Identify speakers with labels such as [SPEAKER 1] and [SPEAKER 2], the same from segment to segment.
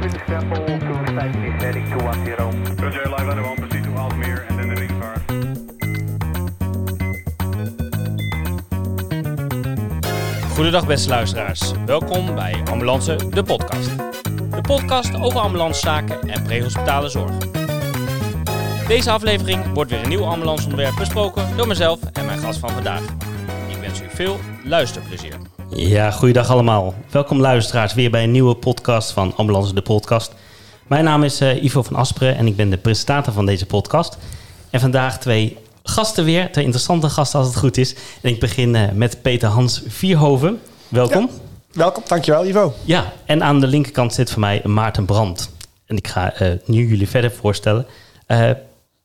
[SPEAKER 1] British Temple to is heading 210.
[SPEAKER 2] Roger, live letter 1, proceed to Alsmeer the wing car.
[SPEAKER 3] Goedendag beste luisteraars. Welkom bij Ambulance, de podcast. De podcast over ambulancezaken en prehospitale zorg. Deze aflevering wordt weer een nieuw ambulanceonderwerp besproken door mezelf en mijn gast van vandaag. Ik wens u veel luisterplezier. Ja, goeiedag allemaal. Welkom luisteraars weer bij een nieuwe podcast van Ambulance, de podcast. Mijn naam is eh, Ivo van Asperen en ik ben de presentator van deze podcast. En vandaag twee gasten weer, twee interessante gasten als het goed is. En ik begin eh, met Peter Hans Vierhoven. Welkom.
[SPEAKER 4] Welkom, dankjewel Ivo.
[SPEAKER 3] Ja, en aan de linkerkant zit voor mij Maarten Brandt. En ik ga eh, nu jullie verder voorstellen.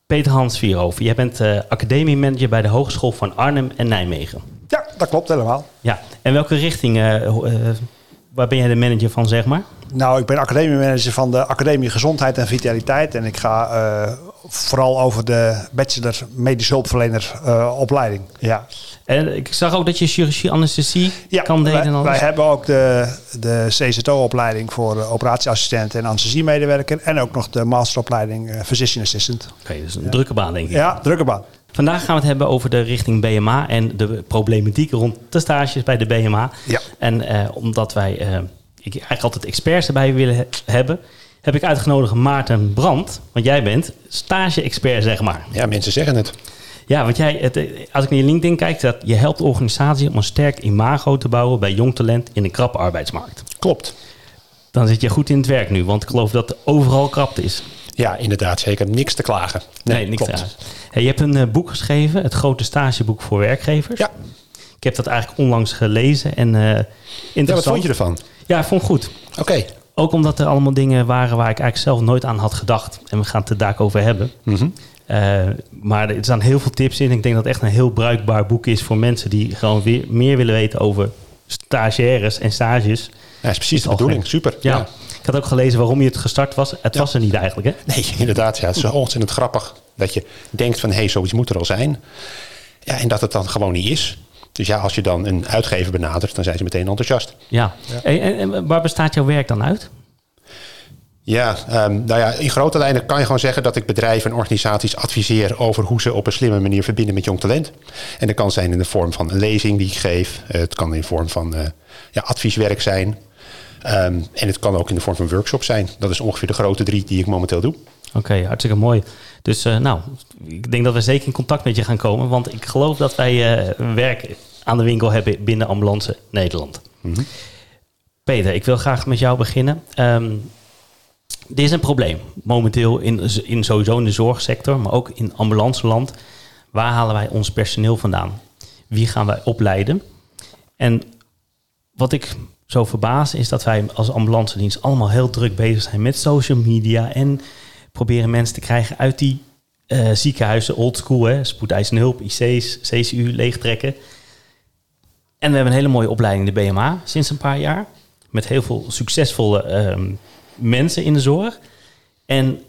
[SPEAKER 3] Peter Hans Vierhoven, jij bent uh, academiemanager bij de Hogeschool van Arnhem en Nijmegen.
[SPEAKER 4] Dat klopt helemaal.
[SPEAKER 3] Ja, en welke richting, waar ben jij de manager van, zeg maar?
[SPEAKER 4] Nou, ik ben academiemanager van de Academie Gezondheid en Vitaliteit. En ik ga vooral over de bachelor medische hulpverlener opleiding. Ja.
[SPEAKER 3] En ik zag ook dat je chirurgie anesthesie
[SPEAKER 4] ja,
[SPEAKER 3] kan delen.
[SPEAKER 4] Wij, wij hebben ook de, de CZO-opleiding voor operatieassistent en anesthesiemedewerker. En ook nog de masteropleiding uh, physician assistant.
[SPEAKER 3] Oké, okay, dus een ja. drukke baan denk ik.
[SPEAKER 4] Ja, drukke baan.
[SPEAKER 3] Vandaag gaan we het hebben over de richting BMA en de problematiek rond de stages bij de BMA.
[SPEAKER 4] Ja.
[SPEAKER 3] En uh, omdat wij uh, ik eigenlijk altijd experts erbij willen he hebben, heb ik uitgenodigd Maarten Brandt. Want jij bent stage-expert, zeg maar.
[SPEAKER 5] Ja, mensen zeggen het.
[SPEAKER 3] Ja, want jij, het, als ik naar je LinkedIn kijk, dat je helpt de organisatie om een sterk imago te bouwen bij jong talent in een krappe arbeidsmarkt.
[SPEAKER 5] Klopt.
[SPEAKER 3] Dan zit je goed in het werk nu, want ik geloof dat er overal krapte is.
[SPEAKER 5] Ja, inderdaad, zeker. Niks te klagen.
[SPEAKER 3] Nee, nee niks klopt. te klagen. Hey, je hebt een uh, boek geschreven, het grote stageboek voor werkgevers.
[SPEAKER 5] Ja.
[SPEAKER 3] Ik heb dat eigenlijk onlangs gelezen en uh, interessant.
[SPEAKER 5] Ja, wat vond je ervan?
[SPEAKER 3] Ja, ik vond het goed.
[SPEAKER 5] Oké. Okay.
[SPEAKER 3] Ook omdat er allemaal dingen waren waar ik eigenlijk zelf nooit aan had gedacht. En we gaan het er daar over hebben.
[SPEAKER 5] Mm -hmm.
[SPEAKER 3] Uh, maar er staan heel veel tips in. Ik denk dat het echt een heel bruikbaar boek is voor mensen die gewoon weer meer willen weten over stagiaires en stages.
[SPEAKER 5] Ja, is precies de bedoeling. Super.
[SPEAKER 3] Ja. ja. Ik had ook gelezen waarom je het gestart was. Het ja. was er niet eigenlijk, hè?
[SPEAKER 5] Nee, inderdaad. Ja, het is ontzettend grappig dat je denkt van... hé, hey, zoiets moet er al zijn. Ja, en dat het dan gewoon niet is. Dus ja, als je dan een uitgever benadert, dan zijn ze meteen enthousiast.
[SPEAKER 3] Ja. ja. En, en waar bestaat jouw werk dan uit?
[SPEAKER 5] Ja, um, nou ja, in grote lijnen kan je gewoon zeggen dat ik bedrijven en organisaties adviseer over hoe ze op een slimme manier verbinden met jong talent. En dat kan zijn in de vorm van een lezing die ik geef. Uh, het kan in de vorm van uh, ja, advieswerk zijn. Um, en het kan ook in de vorm van workshop zijn. Dat is ongeveer de grote drie die ik momenteel doe.
[SPEAKER 3] Oké, okay, hartstikke mooi. Dus uh, nou, ik denk dat we zeker in contact met je gaan komen. Want ik geloof dat wij werk aan de winkel hebben binnen Ambulance Nederland.
[SPEAKER 5] Mm -hmm.
[SPEAKER 3] Peter, ik wil graag met jou beginnen. Um, dit is een probleem momenteel in, in sowieso in de zorgsector, maar ook in ambulanceland. Waar halen wij ons personeel vandaan? Wie gaan wij opleiden? En wat ik zo verbaas is dat wij als ambulance dienst allemaal heel druk bezig zijn met social media en proberen mensen te krijgen uit die uh, ziekenhuizen, old school, hè, spoedeisende hulp, IC's, CCU, leegtrekken. En we hebben een hele mooie opleiding, de BMA, sinds een paar jaar. Met heel veel succesvolle um, mensen in de zorg. En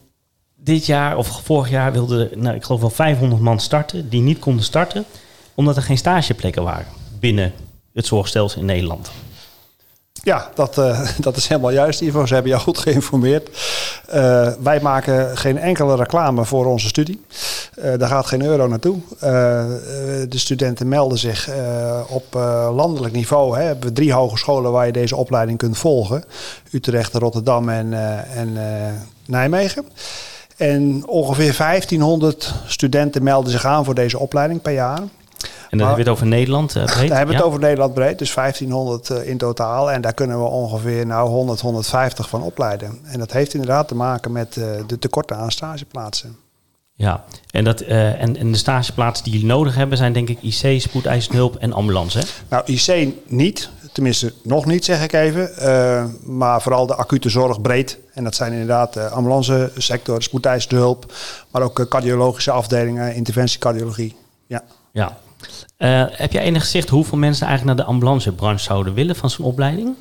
[SPEAKER 3] dit jaar of vorig jaar wilden, nou, ik geloof wel 500 man starten die niet konden starten omdat er geen stageplekken waren binnen het zorgstelsel in Nederland.
[SPEAKER 4] Ja, dat, uh, dat is helemaal juist, Ivo. Ze hebben jou goed geïnformeerd. Uh, wij maken geen enkele reclame voor onze studie. Uh, daar gaat geen euro naartoe. de studenten melden zich op landelijk niveau. Hè, hebben we drie hogescholen waar je deze opleiding kunt volgen. Utrecht, Rotterdam en, en Nijmegen. En ongeveer 1500 studenten melden zich aan voor deze opleiding per jaar.
[SPEAKER 3] En dan hebben we het over Nederland breed?
[SPEAKER 4] Daar hebben we het over Nederland breed, dus 1500 uh, in totaal. En daar kunnen we ongeveer nou 100, 150 van opleiden. En dat heeft inderdaad te maken met uh, de tekorten aan stageplaatsen.
[SPEAKER 3] Ja, en, dat, en, en de stageplaatsen die jullie nodig hebben zijn denk ik IC, spoedeisende hulp en ambulance, hè?
[SPEAKER 4] Nou, IC niet, tenminste nog niet zeg ik even. maar vooral de acute zorg breed. En dat zijn inderdaad de ambulance sector, spoedeisende hulp. Maar ook cardiologische afdelingen, interventiecardiologie. Ja.
[SPEAKER 3] Ja, uh, heb jij enig zicht hoeveel mensen eigenlijk naar de ambulancebranche zouden willen van zo'n opleiding?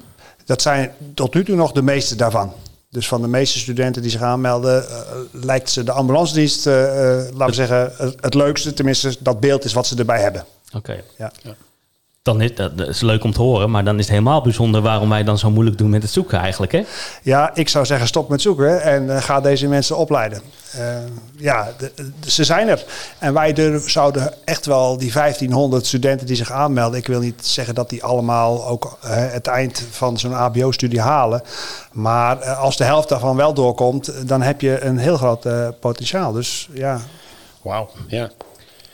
[SPEAKER 4] Dat zijn tot nu toe nog de meeste daarvan. Dus van de meeste studenten die zich aanmelden, uh, lijkt ze de ambulancedienst, uh, laten we zeggen, het, het, leukste. Tenminste, dat beeld is wat ze erbij hebben.
[SPEAKER 3] Oké. Okay.
[SPEAKER 4] Ja.
[SPEAKER 5] ja.
[SPEAKER 3] Dan is dat, is leuk om te horen, maar dan is het helemaal bijzonder waarom wij dan zo moeilijk doen met het zoeken eigenlijk. Hè?
[SPEAKER 4] Ja, ik zou zeggen stop met zoeken en eh, ga deze mensen opleiden. Eh, ja, de- de- ze zijn er. En wij durf- zouden echt wel die 1500 studenten die zich aanmelden. Ik wil niet zeggen dat die allemaal ook eh, het eind van zo'n HBO-studie halen. Maar als de helft daarvan wel doorkomt, dan heb je een heel groot eh, potentiaal. Dus ja,
[SPEAKER 5] Wauw, ja.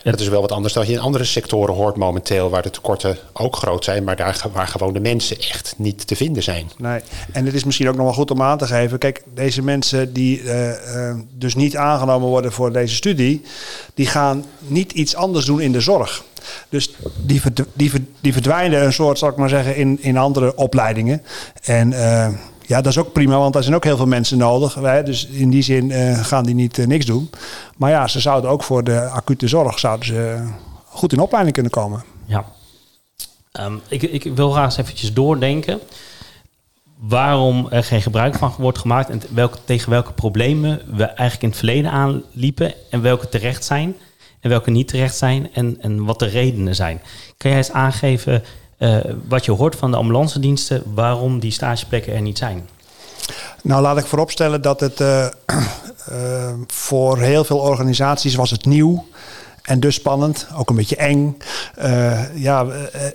[SPEAKER 5] Dat is wel wat anders dan je in andere sectoren hoort momenteel, waar de tekorten ook groot zijn, maar daar, waar gewoon de mensen echt niet te vinden zijn.
[SPEAKER 4] Nee, en het is misschien ook nog wel goed om aan te geven. Kijk, deze mensen die eh, eh, dus niet aangenomen worden voor deze studie, die gaan niet iets anders doen in de zorg. Dus die, die, die verdwijnen een soort, zal ik maar zeggen, in, in andere opleidingen. En eh, ja, dat is ook prima, want er zijn ook heel veel mensen nodig. Hè? Dus in die zin eh, gaan die niet eh, niks doen. Maar ja, ze zouden ook voor de acute zorg zouden ze goed in opleiding kunnen komen.
[SPEAKER 3] Ja. Ehm, ik, ik wil graag eens eventjes doordenken waarom er geen gebruik van wordt gemaakt en welke, tegen welke problemen we eigenlijk in het verleden aanliepen en welke terecht zijn en welke niet terecht zijn en, en wat de redenen zijn. Kan jij eens aangeven eh, wat je hoort van de ambulance diensten, waarom die stageplekken er niet zijn?
[SPEAKER 4] Nou, laat ik vooropstellen dat het eh, eh, voor heel veel organisaties was het nieuw. En dus spannend, ook een beetje eng. Ja,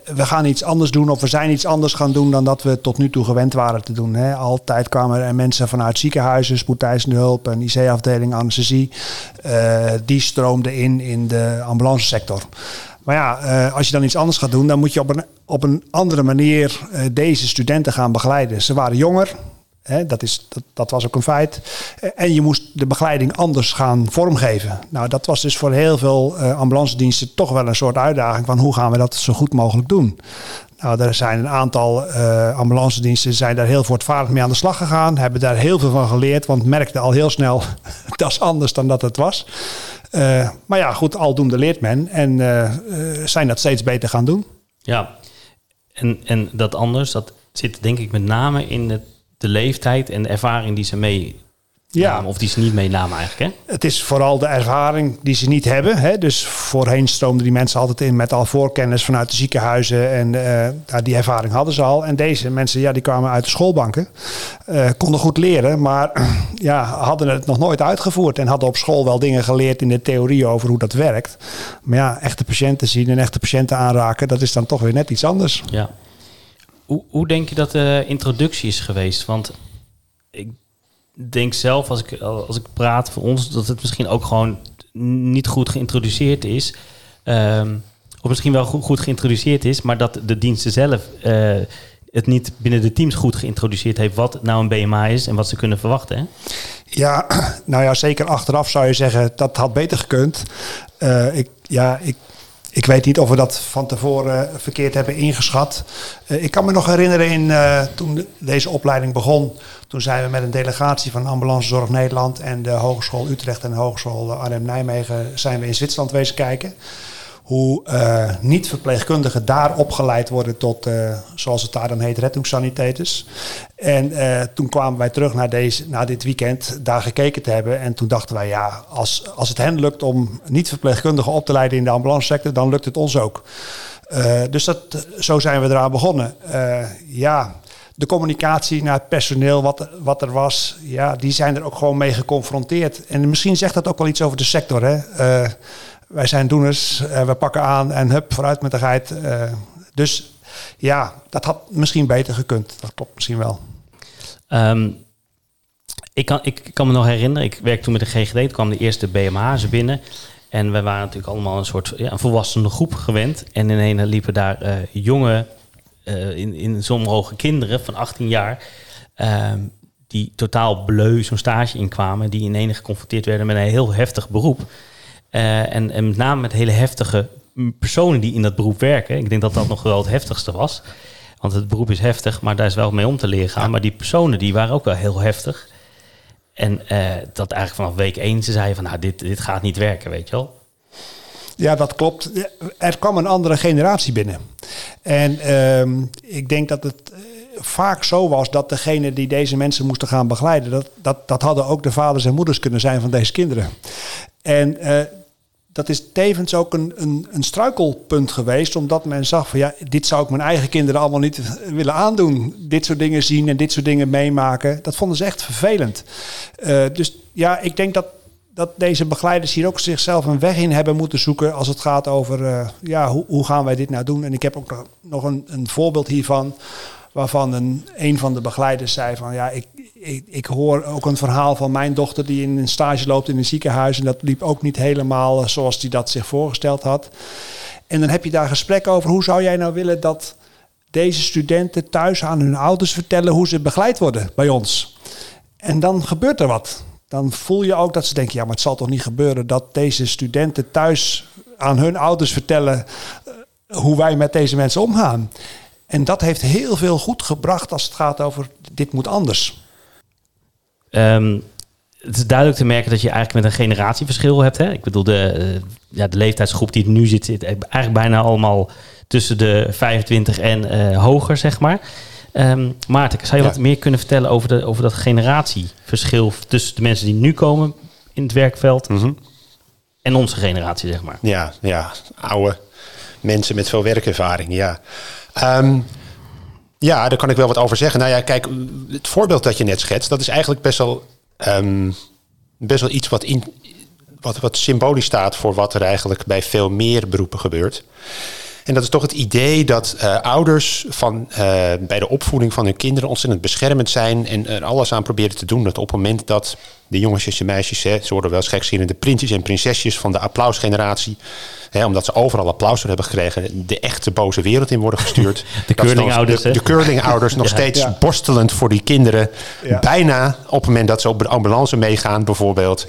[SPEAKER 4] we, gaan iets anders doen of we zijn iets anders gaan doen dan dat we tot nu toe gewend waren te doen. Hè. Altijd kwamen er mensen vanuit ziekenhuizen, spoedeisende hulp, een IC-afdeling, anesthesie. die stroomden in in de ambulancesector. Maar ja, eh, als je dan iets anders gaat doen, dan moet je op een, op een andere manier eh, deze studenten gaan begeleiden. Ze waren jonger, Hè, dat, is, dat, dat was ook een feit. Eh, En je moest de begeleiding anders gaan vormgeven. Nou, dat was dus voor heel veel eh ambulancediensten toch wel een soort uitdaging van hoe gaan we dat zo goed mogelijk doen. Nou, er zijn een aantal eh ambulancediensten zijn daar heel voortvarend mee aan de slag gegaan, hebben daar heel veel van geleerd, want merkten al heel snel dat is anders dan dat het was. Eh, maar ja, goed, aldoende leert men en eh, eh, zijn dat steeds beter gaan doen.
[SPEAKER 3] Ja, en, en dat anders, dat zit denk ik met name in de, de leeftijd en de ervaring die ze mee
[SPEAKER 4] Ja.
[SPEAKER 3] Of die ze niet meenamen eigenlijk, hè?
[SPEAKER 4] Het is vooral de ervaring die ze niet hebben. Hè? Dus voorheen stroomden die mensen altijd in met al voorkennis vanuit de ziekenhuizen. En ja, die ervaring hadden ze al. En deze mensen, ja, die kwamen uit de schoolbanken. eh, konden goed leren, maar ja, hadden het nog nooit uitgevoerd. En hadden op school wel dingen geleerd in de theorie over hoe dat werkt. Maar ja, echte patiënten zien en echte patiënten aanraken, dat is dan toch weer net iets anders.
[SPEAKER 3] Ja. Hoe, hoe denk je dat de introductie is geweest? Want ik denk zelf, als ik, als ik praat voor ons, dat het misschien ook gewoon niet goed geïntroduceerd is. Ehm, of misschien wel goed, goed geïntroduceerd is, maar dat de diensten zelf eh, het niet binnen de teams goed geïntroduceerd heeft wat nou een BMA is en wat ze kunnen verwachten.
[SPEAKER 4] Ja, nou ja, zeker achteraf zou je zeggen dat had beter gekund. Eh, ik, ja, ik, ik weet niet of we dat van tevoren verkeerd hebben ingeschat. Eh, ik kan me nog herinneren in, eh, toen de- deze opleiding begon. Toen zijn we met een delegatie van Ambulancezorg Nederland en de Hogeschool Utrecht en de Hogeschool Arnhem-Nijmegen zijn we in Zwitserland wezen kijken. Hoe eh, niet-verpleegkundigen daar opgeleid worden tot, eh, zoals het daar dan heet, rettungssanitators. En eh, toen kwamen wij terug naar, deze, naar dit weekend daar gekeken te hebben. En toen dachten wij, ja, als, als het hen lukt om niet-verpleegkundigen op te leiden in de ambulancesector, dan lukt het ons ook. Dus dat, zo zijn we eraan begonnen. Ja, de communicatie naar het personeel, wat, wat er was, ja, die zijn er ook gewoon mee geconfronteerd. En misschien zegt dat ook wel iets over de sector. Hè? Eh, wij zijn doeners, eh, we pakken aan en hup, vooruit met de geit. Eh, dus ja, dat had misschien beter gekund. Dat klopt misschien wel.
[SPEAKER 3] Ehm, ik, kan, ik kan me nog herinneren, ik werkte toen met de GGD, toen kwam de eerste BMA's binnen. En we waren natuurlijk allemaal een soort ja, een volwassene groep gewend. En ineens liepen daar jonge, in, in sommige kinderen van 18 jaar, ehm, die totaal bleu zo'n stage inkwamen, die ineens geconfronteerd werden met een heel heftig beroep. Eh, en, en met name met hele heftige personen die in dat beroep werken. Ik denk dat dat nog wel het heftigste was. Want het beroep is heftig, maar daar is wel mee om te leren gaan. Maar die personen die waren ook wel heel heftig. En eh, dat eigenlijk vanaf week één ze zeiden van nou, dit, dit gaat niet werken, weet je wel.
[SPEAKER 4] Ja, dat klopt. Er kwam een andere generatie binnen. En ehm, ik denk dat het eh, vaak zo was dat degene die deze mensen moesten gaan begeleiden, dat, dat, dat hadden ook de vaders en moeders kunnen zijn van deze kinderen. En eh, dat is tevens ook een, een, een struikelpunt geweest. Omdat men zag van ja, dit zou ik mijn eigen kinderen allemaal niet willen aandoen. Dit soort dingen zien en dit soort dingen meemaken. Dat vonden ze echt vervelend. Eh, dus ja, ik denk dat, dat deze begeleiders hier ook zichzelf een weg in hebben moeten zoeken. Als het gaat over eh, ja, hoe, hoe gaan wij dit nou doen. En ik heb ook nog een, een voorbeeld hiervan waarvan een, een van de begeleiders zei van ja, ik, ik, ik, hoor ook een verhaal van mijn dochter die in een stage loopt in een ziekenhuis. En dat liep ook niet helemaal eh, zoals die dat zich voorgesteld had. En dan heb je daar gesprek over hoe zou jij nou willen dat deze studenten thuis aan hun ouders vertellen hoe ze begeleid worden bij ons. En dan gebeurt er wat. Dan voel je ook dat ze denken, ja, maar het zal toch niet gebeuren dat deze studenten thuis aan hun ouders vertellen eh, hoe wij met deze mensen omgaan. En dat heeft heel veel goed gebracht als het gaat over dit moet anders.
[SPEAKER 3] Um, het is duidelijk te merken dat je eigenlijk met een generatieverschil hebt. Hè? Ik bedoel, de, uh, ja, de leeftijdsgroep die er nu zit, zit eigenlijk bijna allemaal tussen de 25 en uh, hoger, zeg maar. Um, Maarten, zou je ja. wat meer kunnen vertellen over, de, over dat generatieverschil tussen de mensen die nu komen in het werkveld mm -hmm. en onze generatie, zeg maar?
[SPEAKER 5] Ja, ja, oude mensen met veel werkervaring, ja. Um, ja, daar kan ik wel wat over zeggen. Nou ja, kijk, het voorbeeld dat je net schetst, dat is eigenlijk best wel, um, best wel iets wat, in, wat, wat symbolisch staat voor wat er eigenlijk bij veel meer beroepen gebeurt. En dat is toch het idee dat uh, ouders van, uh, bij de opvoeding van hun kinderen ontzettend beschermend zijn en er alles aan proberen te doen. Dat op het moment dat de jongetjes en meisjes, hè, ze worden wel eens gekzinnende prinsjes en prinsesjes van de applausgeneratie, hè, omdat ze overal applaus voor hebben gekregen, de echte boze wereld in worden gestuurd.
[SPEAKER 3] de curlingouders.
[SPEAKER 5] De, de curlingouders nog ja, steeds ja. borstelend voor die kinderen. Ja. Bijna op het moment dat ze op de ambulance meegaan, bijvoorbeeld,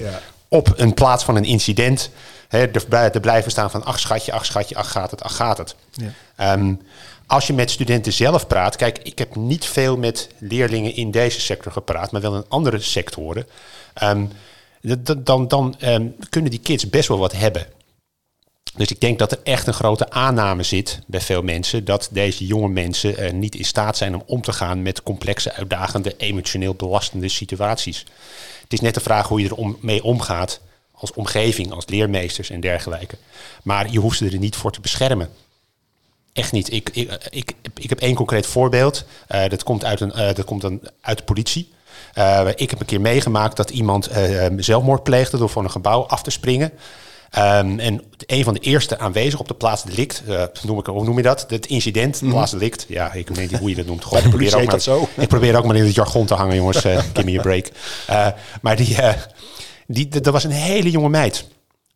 [SPEAKER 5] op een plaats van een incident He, er blijven staan van ach schatje, ach schatje, ach gaat het, ach gaat het. Ja. Um, als je met studenten zelf praat, kijk, ik heb niet veel met leerlingen in deze sector gepraat, maar wel in andere sectoren. Um, dan dan um, kunnen die kids best wel wat hebben. Dus ik denk dat er echt een grote aanname zit bij veel mensen dat deze jonge mensen uh, niet in staat zijn om om te gaan met complexe, uitdagende, emotioneel belastende situaties. Het is net de vraag hoe je er om, mee omgaat als omgeving, als leermeesters en dergelijke. Maar je hoeft ze er niet voor te beschermen. Echt niet. Ik, ik, ik, ik heb één concreet voorbeeld. Uh, dat komt, uit, een, uh, dat komt dan uit de politie. Uh, ik heb een keer meegemaakt dat iemand zelfmoord pleegde door van een gebouw af te springen. Um, en een van de eerste aanwezigen op de plaats delict, uh, noem ik, hoe noem je dat? Het incident, mm. plaats delict. Ja, ik weet niet hoe je dat noemt. Ik, probeer ook maar,
[SPEAKER 4] zo.
[SPEAKER 5] ik probeer ook maar in het jargon te hangen, jongens. Uh, give me a break. Uh, maar die, die, dat was een hele jonge meid,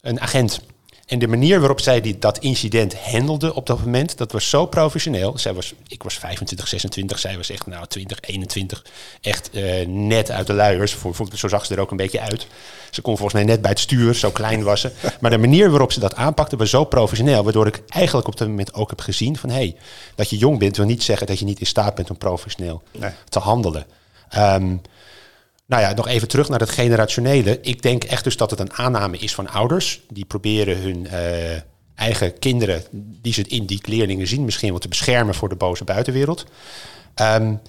[SPEAKER 5] een agent. En de manier waarop zij die, dat incident handelde op dat moment, dat was zo professioneel. Zij was, ik was 25, 26, zij was echt nou 20, 21. Echt uh, net uit de luiers. Voor, voor, zo zag ze er ook een beetje uit. Ze kon volgens mij net bij het stuur, zo klein was ze. Maar de manier waarop ze dat aanpakte was zo professioneel. Waardoor ik eigenlijk op dat moment ook heb gezien van... hé, hey, dat je jong bent wil niet zeggen dat je niet in staat bent om professioneel nee. te handelen. Um, nou ja, nog even terug naar het generationele. Ik denk echt dus dat het een aanname is van ouders. Die proberen hun uh, eigen kinderen, die ze in die leerlingen zien, misschien wel te beschermen voor de boze buitenwereld. Um,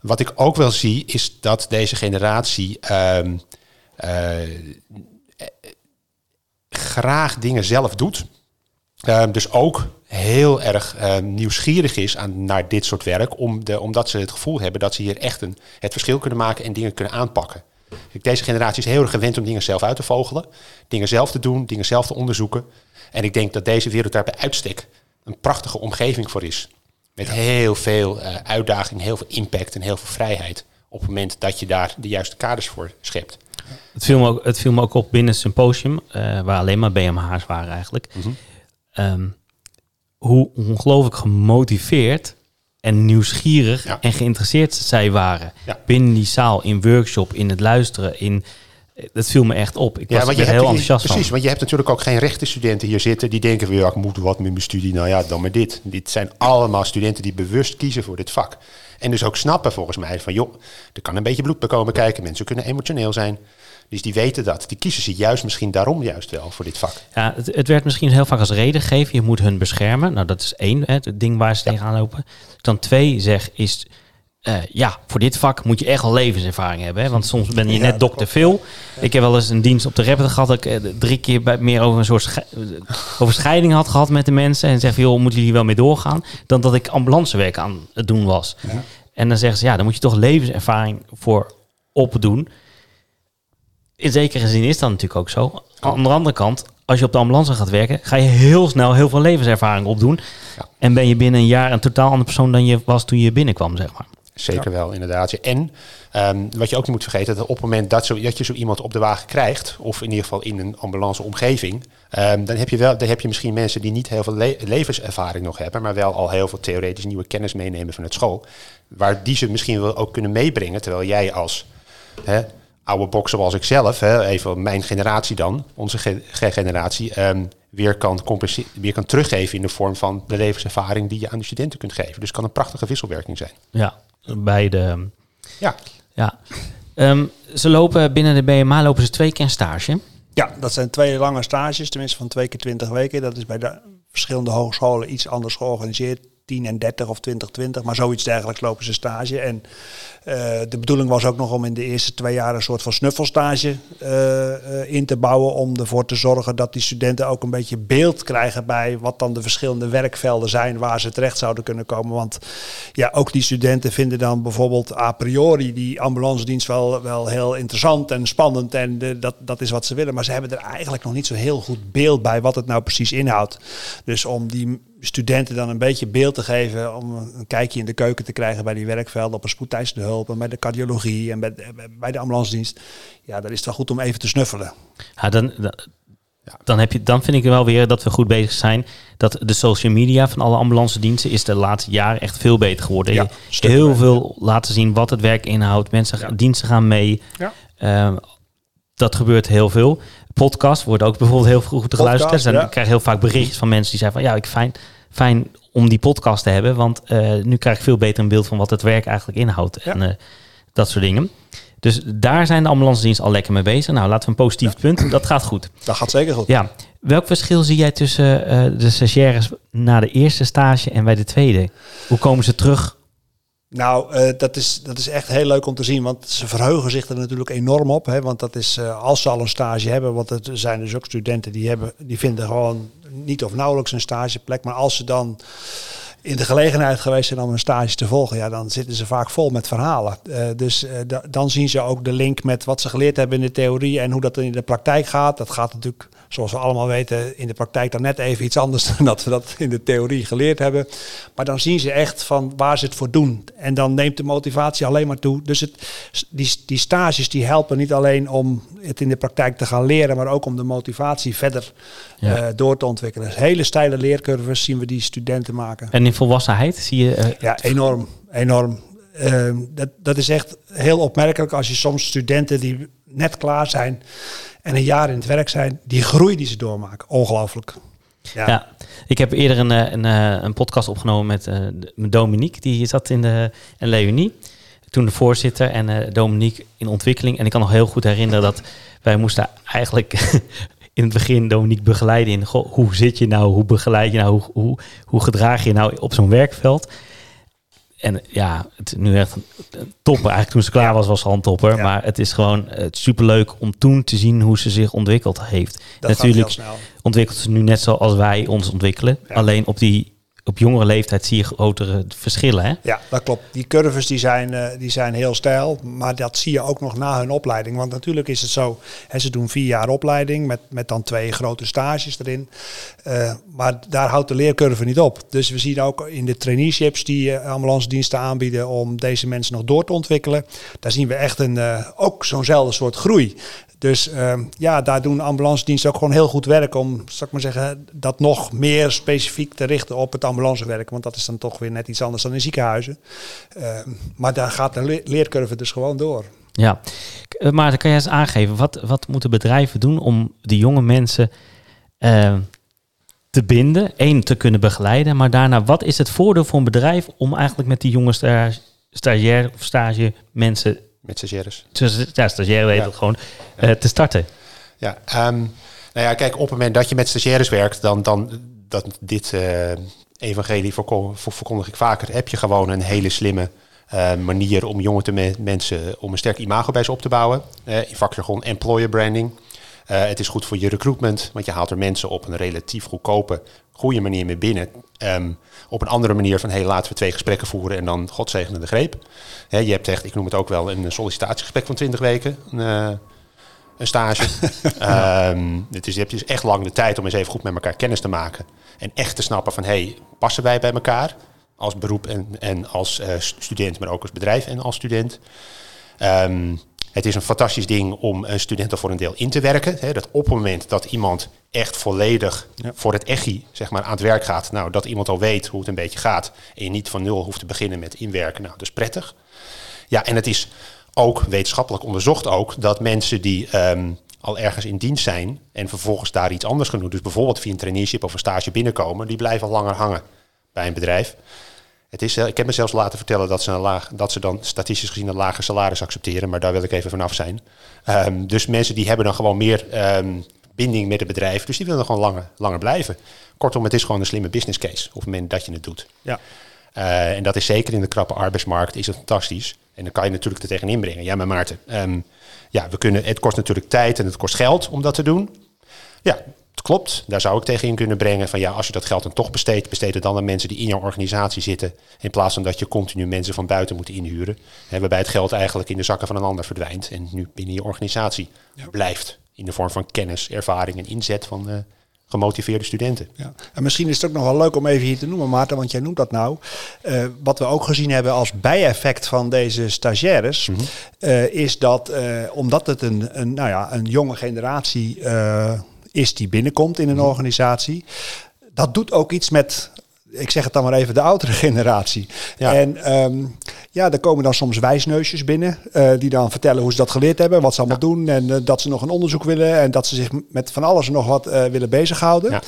[SPEAKER 5] wat ik ook wel zie, is dat deze generatie um, uh, graag dingen zelf doet. Um, dus ook heel erg uh, nieuwsgierig is aan, naar dit soort werk, om de, omdat ze het gevoel hebben dat ze hier echt een, het verschil kunnen maken en dingen kunnen aanpakken. Deze generatie is heel erg gewend om dingen zelf uit te vogelen, dingen zelf te doen, dingen zelf te onderzoeken. En ik denk dat deze wereld daar bij uitstek een prachtige omgeving voor is. Met heel veel uh, uitdaging, heel veel impact en heel veel vrijheid. Op het moment dat je daar de juiste kaders voor schept.
[SPEAKER 3] Het viel me ook, het viel me ook op binnen het symposium, uh, waar alleen maar BMH's waren eigenlijk. Mm -hmm. Um, hoe ongelooflijk gemotiveerd en nieuwsgierig ja. en geïnteresseerd zij waren. Ja. Binnen die zaal, in workshop, in het luisteren, in... Dat viel me echt op. Ik was ja, er heel enthousiast
[SPEAKER 5] Precies,
[SPEAKER 3] van.
[SPEAKER 5] want je hebt natuurlijk ook geen rechtenstudenten hier zitten... die denken van, ja, ik moet wat met mijn studie. Nou ja, dan maar dit. Dit zijn allemaal studenten die bewust kiezen voor dit vak. En dus ook snappen volgens mij van, joh, er kan een beetje bloed bij komen kijken. Mensen kunnen emotioneel zijn. Dus die weten dat. Die kiezen ze juist misschien daarom juist wel voor dit vak.
[SPEAKER 3] Ja, het, het werd misschien heel vaak als reden gegeven. Je moet hun beschermen. Nou, dat is één, hè, het ding waar ze ja. tegenaan lopen. Dan twee zeg is... eh, ja, voor dit vak moet je echt wel levenservaring hebben. Hè? Want soms ben je
[SPEAKER 4] Ja,
[SPEAKER 3] net dokter veel. Ik heb wel eens een dienst op de Rapid gehad. Dat ik eh, drie keer bij, meer over een soort sche- eh, over scheiding had gehad met de mensen. En zeg, joh, moeten jullie hier wel mee doorgaan? Dan dat ik ambulancewerk aan het doen was. En dan zeggen ze, ja, dan moet je toch levenservaring voor opdoen. In zekere zin is dat natuurlijk ook zo. Aan de andere kant, als je op de ambulance gaat werken, ga je heel snel heel veel levenservaring opdoen.
[SPEAKER 5] Ja.
[SPEAKER 3] En ben je binnen een jaar een totaal andere persoon dan je was toen je binnenkwam, zeg maar.
[SPEAKER 5] Zeker wel, inderdaad. En ehm, wat je ook niet moet vergeten, dat op het moment dat, zo, dat je zo iemand op de wagen krijgt, of in ieder geval in een ambulanceomgeving, ehm, dan, heb je wel, dan heb je misschien mensen die niet heel veel le- levenservaring nog hebben, maar wel al heel veel theoretisch nieuwe kennis meenemen vanuit school, waar die ze misschien wel ook kunnen meebrengen, terwijl jij als hè, oude bok zoals ik zelf, hè, even mijn generatie dan, onze ge- ge- generatie, ehm, weer, kan weer kan teruggeven in de vorm van de levenservaring die je aan de studenten kunt geven. Dus het kan een prachtige wisselwerking zijn.
[SPEAKER 3] Ja, bij de...
[SPEAKER 5] Ja,
[SPEAKER 3] Ja. Ehm, ze lopen binnen de BMA lopen ze twee keer een stage.
[SPEAKER 4] Ja, dat zijn twee lange stages, tenminste van twee keer 20 weken. Dat is bij de verschillende hogescholen iets anders georganiseerd. 10 en 30 of 20, 20, maar zoiets dergelijks lopen ze stage. En eh, de bedoeling was ook nog om in de eerste twee jaar een soort van snuffelstage eh, eh, in te bouwen. Om ervoor te zorgen dat die studenten ook een beetje beeld krijgen bij wat dan de verschillende werkvelden zijn waar ze terecht zouden kunnen komen. Want ja, ook die studenten vinden dan bijvoorbeeld a priori die ambulance dienst wel, wel heel interessant en spannend. En dat, dat is wat ze willen. Maar ze hebben er eigenlijk nog niet zo heel goed beeld bij wat het nou precies inhoudt. Dus om die studenten dan een beetje beeld te geven, om een kijkje in de keuken te krijgen bij die werkvelden, op een spoedeisende hulp en bij de cardiologie en bij, bij de ambulance dienst. Ja, dan is het wel goed om even te snuffelen.
[SPEAKER 3] Ja, dan, dan- heb je, dan vind ik wel weer dat we goed bezig zijn. Dat de social media van alle ambulance diensten is de laatste jaren echt veel beter geworden.
[SPEAKER 4] Ja,
[SPEAKER 3] heel veel laten zien wat het werk inhoudt. Mensen, gaan- diensten gaan mee.
[SPEAKER 4] Ja.
[SPEAKER 3] Ehm, dat gebeurt heel veel. Podcast wordt ook bijvoorbeeld heel goed geluisterd.
[SPEAKER 4] Podcast,
[SPEAKER 3] En
[SPEAKER 4] ja.
[SPEAKER 3] ik krijg heel vaak berichtjes van mensen die zeggen van ja, ik fijn, fijn om die podcast te hebben, want eh, nu krijg ik veel beter een beeld van wat het werk eigenlijk inhoudt
[SPEAKER 4] Ja.
[SPEAKER 3] en eh, dat soort dingen. Dus daar zijn de ambulance diensten al lekker mee bezig. Nou, laten we een positief punt. Dat gaat goed.
[SPEAKER 4] Dat gaat zeker goed.
[SPEAKER 3] Ja. Welk verschil zie jij tussen eh, de stagiaires na de eerste stage en bij de tweede? Hoe komen ze terug?
[SPEAKER 4] Nou, eh, dat, is, dat is echt heel leuk om te zien, want ze verheugen zich er natuurlijk enorm op. Hè, want dat is, eh, als ze al een stage hebben, want het zijn dus ook studenten die, hebben, die vinden gewoon niet of nauwelijks een stageplek. Maar als ze dan in de gelegenheid geweest zijn om een stage te volgen, ja, dan zitten ze vaak vol met verhalen. Eh, dus eh, da- dan zien ze ook de link met wat ze geleerd hebben in de theorie en hoe dat in de praktijk gaat. Dat gaat natuurlijk, zoals we allemaal weten, in de praktijk dan net even iets anders dan dat we dat in de theorie geleerd hebben. Maar dan zien ze echt van waar ze het voor doen. En dan neemt de motivatie alleen maar toe. Dus het, die, die stages die helpen niet alleen om het in de praktijk te gaan leren, maar ook om de motivatie verder
[SPEAKER 3] Ja.
[SPEAKER 4] eh, door te ontwikkelen. Hele steile leercurves zien we die studenten maken.
[SPEAKER 3] En in volwassenheid zie je... eh,
[SPEAKER 4] Ja, enorm. Enorm. Ehm, dat, dat is echt heel opmerkelijk als je soms studenten die net klaar zijn en een jaar in het werk zijn, die groei die ze doormaken. Ongelooflijk. Ja.
[SPEAKER 3] Ja, ik heb eerder een, eh, een, eh, een podcast opgenomen met, Dominique. Die zat in de en Leonie. Toen de voorzitter en Dominique in ontwikkeling. En ik kan nog heel goed herinneren dat wij moesten eigenlijk in het begin Dominique begeleiden in goh, hoe zit je nou, hoe begeleid je nou, hoe, hoe, hoe gedraag je nou op zo'n werkveld. En ja, het is nu echt een een topper. Eigenlijk toen ze klaar was, was ze al een topper.
[SPEAKER 4] Ja.
[SPEAKER 3] Maar het is gewoon eh, superleuk om toen te zien hoe ze zich ontwikkeld heeft.
[SPEAKER 4] Dat
[SPEAKER 3] Natuurlijk ontwikkelt ze nu net zoals wij ons ontwikkelen.
[SPEAKER 4] Ja.
[SPEAKER 3] Alleen op die op jongere leeftijd zie je grotere verschillen. Hè?
[SPEAKER 4] Ja, dat klopt. Die curves die zijn, eh, die zijn heel stijl, maar dat zie je ook nog na hun opleiding. Want natuurlijk is het zo, hè, ze doen vier jaar opleiding met, met dan twee grote stages erin. Eh, maar daar houdt de leercurve niet op. Dus we zien ook in de traineeships die eh, ambulance diensten aanbieden om deze mensen nog door te ontwikkelen. Daar zien we echt een, ook zo'nzelfde soort groei. Dus ehm, ja, daar doen ambulance diensten ook gewoon heel goed werk om, zal ik maar zeggen, dat nog meer specifiek te richten op het ambulancewerk. Want dat is dan toch weer net iets anders dan in ziekenhuizen. Ehm, maar daar gaat de le- leercurve dus gewoon door.
[SPEAKER 3] Ja. Eh, Maarten, kan jij eens aangeven, wat, wat moeten bedrijven doen om de jonge mensen eh, te binden? Eén, te kunnen begeleiden. Maar daarna, wat is het voordeel voor een bedrijf om eigenlijk met die jonge sta stagiair of stage mensen,
[SPEAKER 5] met stagiaires.
[SPEAKER 3] ja, stagiair weet
[SPEAKER 5] Ja.
[SPEAKER 3] het gewoon, eh, te starten?
[SPEAKER 5] Ja, ehm, nou ja, kijk, op het moment dat je met stagiaires werkt, dan, dan dat dit eh, evangelie verkondig ik vaker, heb je gewoon een hele slimme eh, manier om jonge te me- mensen om een sterk imago bij ze op te bouwen. In vakjargon employer branding. Eh, het is goed voor je recruitment, want je haalt er mensen op een relatief goedkope, goede manier mee binnen. Ehm, op een andere manier van, hey, laten we twee gesprekken voeren en dan godzegende de greep. Je hebt echt, ik noem het ook wel, een sollicitatiegesprek van 20 weken. Een, eh, een stage. Het is, je hebt dus echt lang de tijd om eens even goed met elkaar kennis te maken. En echt te snappen van, hey, passen wij bij elkaar? Als beroep en, en als eh, student, maar ook als bedrijf en als student. Ehm, het is een fantastisch ding om een student voor een deel in te werken. Hè, dat op het moment dat iemand echt volledig voor het echi zeg maar, aan het werk gaat, nou, dat iemand al weet hoe het een beetje gaat. En je niet van nul hoeft te beginnen met inwerken. Nou, dat is prettig. Ja, en het is ook wetenschappelijk onderzocht ook dat mensen die ehm, al ergens in dienst zijn en vervolgens daar iets anders gaan doen, dus bijvoorbeeld via een traineeship of een stage binnenkomen, die blijven langer hangen bij een bedrijf. Het is, eh, ik heb me zelfs laten vertellen dat ze, een laag, dat ze dan statistisch gezien een lager salaris accepteren, maar daar wil ik even vanaf zijn. Ehm, dus mensen die hebben dan gewoon meer ehm, binding met het bedrijf, dus die willen gewoon langer, langer blijven. Kortom, het is gewoon een slimme business case op het moment dat je het doet.
[SPEAKER 4] Ja.
[SPEAKER 5] Eh, en dat is zeker in de krappe arbeidsmarkt is het fantastisch. En dan kan je natuurlijk er tegenin brengen. Ja, maar Maarten, ehm, ja, we kunnen, het kost natuurlijk tijd en het kost geld om dat te doen. Ja, het klopt. Daar zou ik tegenin kunnen brengen van ja, als je dat geld dan toch besteedt, besteed het dan aan mensen die in jouw organisatie zitten. In plaats van dat je continu mensen van buiten moet inhuren. Hè, waarbij het geld eigenlijk in de zakken van een ander verdwijnt. En nu binnen je organisatie blijft. In de vorm van kennis, ervaring en inzet van eh, gemotiveerde studenten.
[SPEAKER 4] Ja. En misschien is het ook nog wel leuk om even hier te noemen, Maarten, want jij noemt dat nou. Eh, wat we ook gezien hebben als bijeffect van deze stagiaires, eh, is dat omdat het een, een, nou ja, een jonge generatie is die binnenkomt in een organisatie, dat doet ook iets met. Ik zeg het dan maar even, de oudere generatie.
[SPEAKER 5] Ja.
[SPEAKER 4] En ehm, ja, er komen dan soms wijsneusjes binnen. eh, die dan vertellen hoe ze dat geleerd hebben. Wat ze allemaal doen. En eh, dat ze nog een onderzoek willen. En dat ze zich met van alles en nog wat eh, willen bezighouden.
[SPEAKER 5] Ja.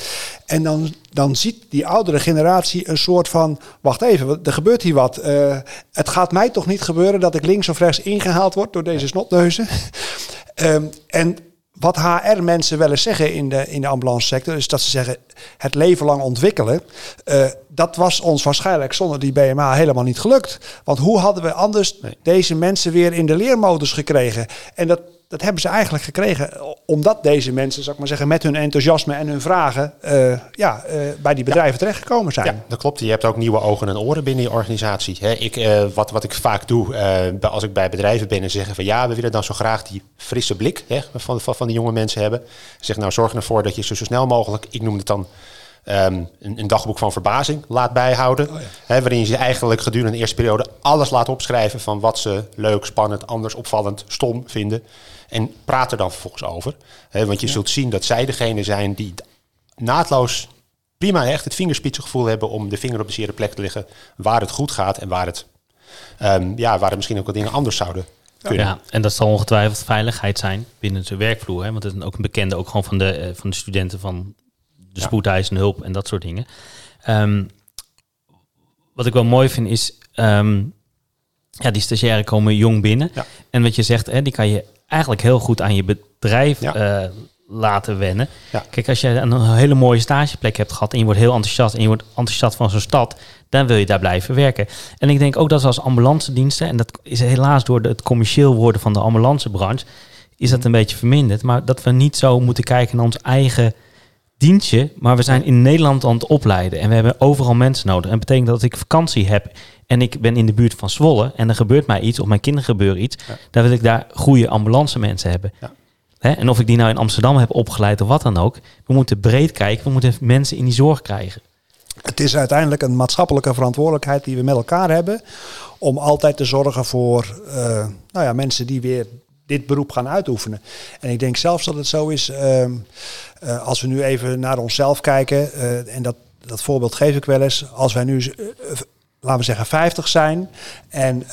[SPEAKER 4] En dan, dan ziet die oudere generatie een soort van... Wacht even, er gebeurt hier wat. Het gaat mij toch niet gebeuren dat ik links of rechts ingehaald word door deze snotneuzen. Ehm, en wat HR-mensen wel eens zeggen in de, in de ambulance sector... is dat ze zeggen, het leven lang ontwikkelen... eh, dat was ons waarschijnlijk zonder die BMA helemaal niet gelukt. Want hoe hadden we anders
[SPEAKER 5] Nee.
[SPEAKER 4] deze mensen weer in de leermodus gekregen? En dat, dat hebben ze eigenlijk gekregen omdat deze mensen, zou ik maar zeggen... met hun enthousiasme en hun vragen eh, ja, eh, bij die bedrijven terechtgekomen zijn.
[SPEAKER 5] Ja, dat klopt. Je hebt ook nieuwe ogen en oren binnen je organisatie. Ik, eh, wat, wat ik vaak doe eh, als ik bij bedrijven ben en zeggen van ja, we willen dan zo graag die frisse blik hè, van, van, van die jonge mensen hebben. Zeg nou, zorg ervoor dat je zo, zo snel mogelijk, ik noem het dan ehm, een, een dagboek van verbazing laat bijhouden. hè, waarin je ze eigenlijk gedurende de eerste periode alles laat opschrijven van wat ze leuk, spannend, anders, opvallend, stom vinden. En praat er dan vervolgens over. Hè, want je zult zien dat zij degene zijn die naadloos prima echt het vingerspitsengevoel hebben om de vinger op de zere plek te leggen waar het goed gaat en waar het, ehm, ja, waar het misschien ook wat dingen anders zouden kunnen.
[SPEAKER 3] Ja, en dat zal ongetwijfeld veiligheid zijn binnen zijn werkvloer. Hè? Want het is ook een bekende ook gewoon van de, eh, van de studenten van de spoedeisende hulp en dat soort dingen. Ehm, wat ik wel mooi vind is, ehm, ja, die stagiairen komen jong binnen.
[SPEAKER 5] Ja.
[SPEAKER 3] En wat je zegt, hè, die kan je eigenlijk heel goed aan je bedrijf
[SPEAKER 5] Ja.
[SPEAKER 3] eh, laten wennen.
[SPEAKER 5] Ja.
[SPEAKER 3] Kijk, als je een hele mooie stageplek hebt gehad en je wordt heel enthousiast en je wordt enthousiast van zo'n stad, dan wil je daar blijven werken. En ik denk ook dat we als ambulance diensten, en dat is helaas door het commercieel worden van de ambulancebranche, is dat een beetje verminderd. Maar dat we niet zo moeten kijken naar ons eigen dienstje, maar we zijn in Nederland aan het opleiden en we hebben overal mensen nodig. En dat betekent dat als ik vakantie heb en ik ben in de buurt van Zwolle en er gebeurt mij iets of mijn kinderen gebeuren iets,
[SPEAKER 5] Ja.
[SPEAKER 3] dan wil ik daar goede ambulance mensen hebben.
[SPEAKER 5] Ja.
[SPEAKER 3] Hè? En of ik die nou in Amsterdam heb opgeleid of wat dan ook, we moeten breed kijken, we moeten mensen in die zorg krijgen.
[SPEAKER 4] Het is uiteindelijk een maatschappelijke verantwoordelijkheid die we met elkaar hebben. Om altijd te zorgen voor eh, nou ja, mensen die weer dit beroep gaan uitoefenen. En ik denk zelfs dat het zo is, ehm, eh, als we nu even naar onszelf kijken, eh, en dat, dat voorbeeld geef ik wel eens, als wij nu, laten we zeggen, 50 zijn en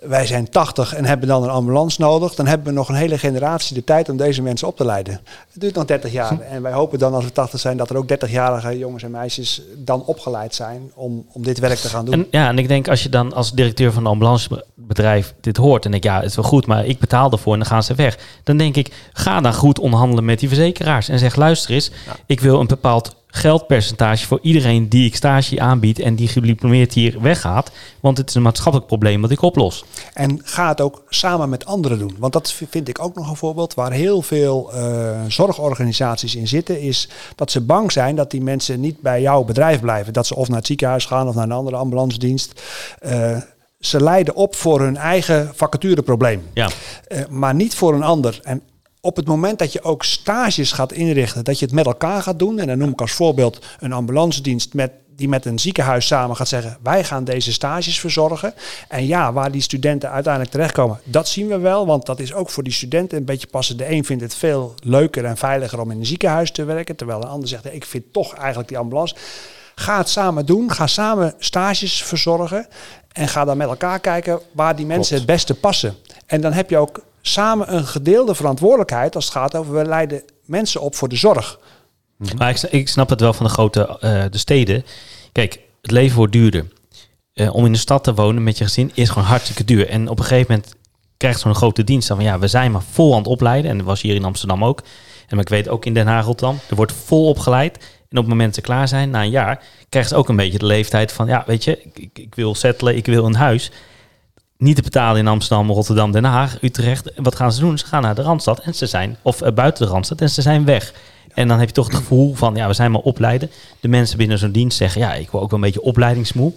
[SPEAKER 4] wij zijn 80 en hebben dan een ambulance nodig, dan hebben we nog een hele generatie de tijd om deze mensen op te leiden. Het duurt nog 30 jaar. En wij hopen dan als we 80 zijn dat er ook 30-jarige jongens en meisjes dan opgeleid zijn om, om dit werk te gaan doen.
[SPEAKER 3] En, ja, en ik denk als je dan als directeur van een ambulancebedrijf dit hoort en denk ja, het is wel goed, maar ik betaal ervoor en dan gaan ze weg. Dan denk ik, ga dan goed onderhandelen met die verzekeraars en zeg luister eens, ik wil een bepaald geldpercentage voor iedereen die ik stage aanbied en die gediplomeerd hier weggaat. Want het is een maatschappelijk probleem wat ik oplos.
[SPEAKER 4] En ga het ook samen met anderen doen. Want dat vind ik ook nog een voorbeeld waar heel veel eh, zorgorganisaties in zitten. Is dat ze bang zijn dat die mensen niet bij jouw bedrijf blijven. Dat ze of naar het ziekenhuis gaan of naar een andere ambulance dienst. Eh, ze leiden op voor hun eigen vacatureprobleem.
[SPEAKER 3] Ja.
[SPEAKER 4] Eh, maar niet voor een ander. En op het moment dat je ook stages gaat inrichten, dat je het met elkaar gaat doen. En dan noem ik als voorbeeld een ambulance dienst met, die met een ziekenhuis samen gaat zeggen: wij gaan deze stages verzorgen. En ja, waar die studenten uiteindelijk terechtkomen, dat zien we wel. Want dat is ook voor die studenten een beetje passen. De een vindt het veel leuker en veiliger om in een ziekenhuis te werken. Terwijl een ander zegt: ik vind toch eigenlijk die ambulance. Ga het samen doen. Ga samen stages verzorgen. En ga dan met elkaar kijken waar die mensen het beste passen. En dan heb je ook samen een gedeelde verantwoordelijkheid als het gaat over we leiden mensen op voor de zorg.
[SPEAKER 3] Maar ik, ik snap het wel van de grote eh, de steden. Kijk, het leven wordt duurder. Eh, om in de stad te wonen met je gezin is gewoon hartstikke duur. En op een gegeven moment krijgt zo'n grote dienst dan van ja, we zijn maar vol aan het opleiden. En dat was hier in Amsterdam ook. En maar ik weet ook in Den Haag, Rotterdam, er wordt vol opgeleid. En op het moment ze klaar zijn, na een jaar, krijgen ze ook een beetje de leeftijd van ja, weet je, ik, ik wil settelen, ik wil een huis. Niet te betalen in Amsterdam, Rotterdam, Den Haag, Utrecht. Wat gaan ze doen? Ze gaan naar de Randstad en ze zijn, of eh, buiten de Randstad en ze zijn weg. En dan heb je toch het gevoel van, ja, we zijn maar opleiden. De mensen binnen zo'n dienst zeggen, ja, ik wil ook wel een beetje opleidingsmoe.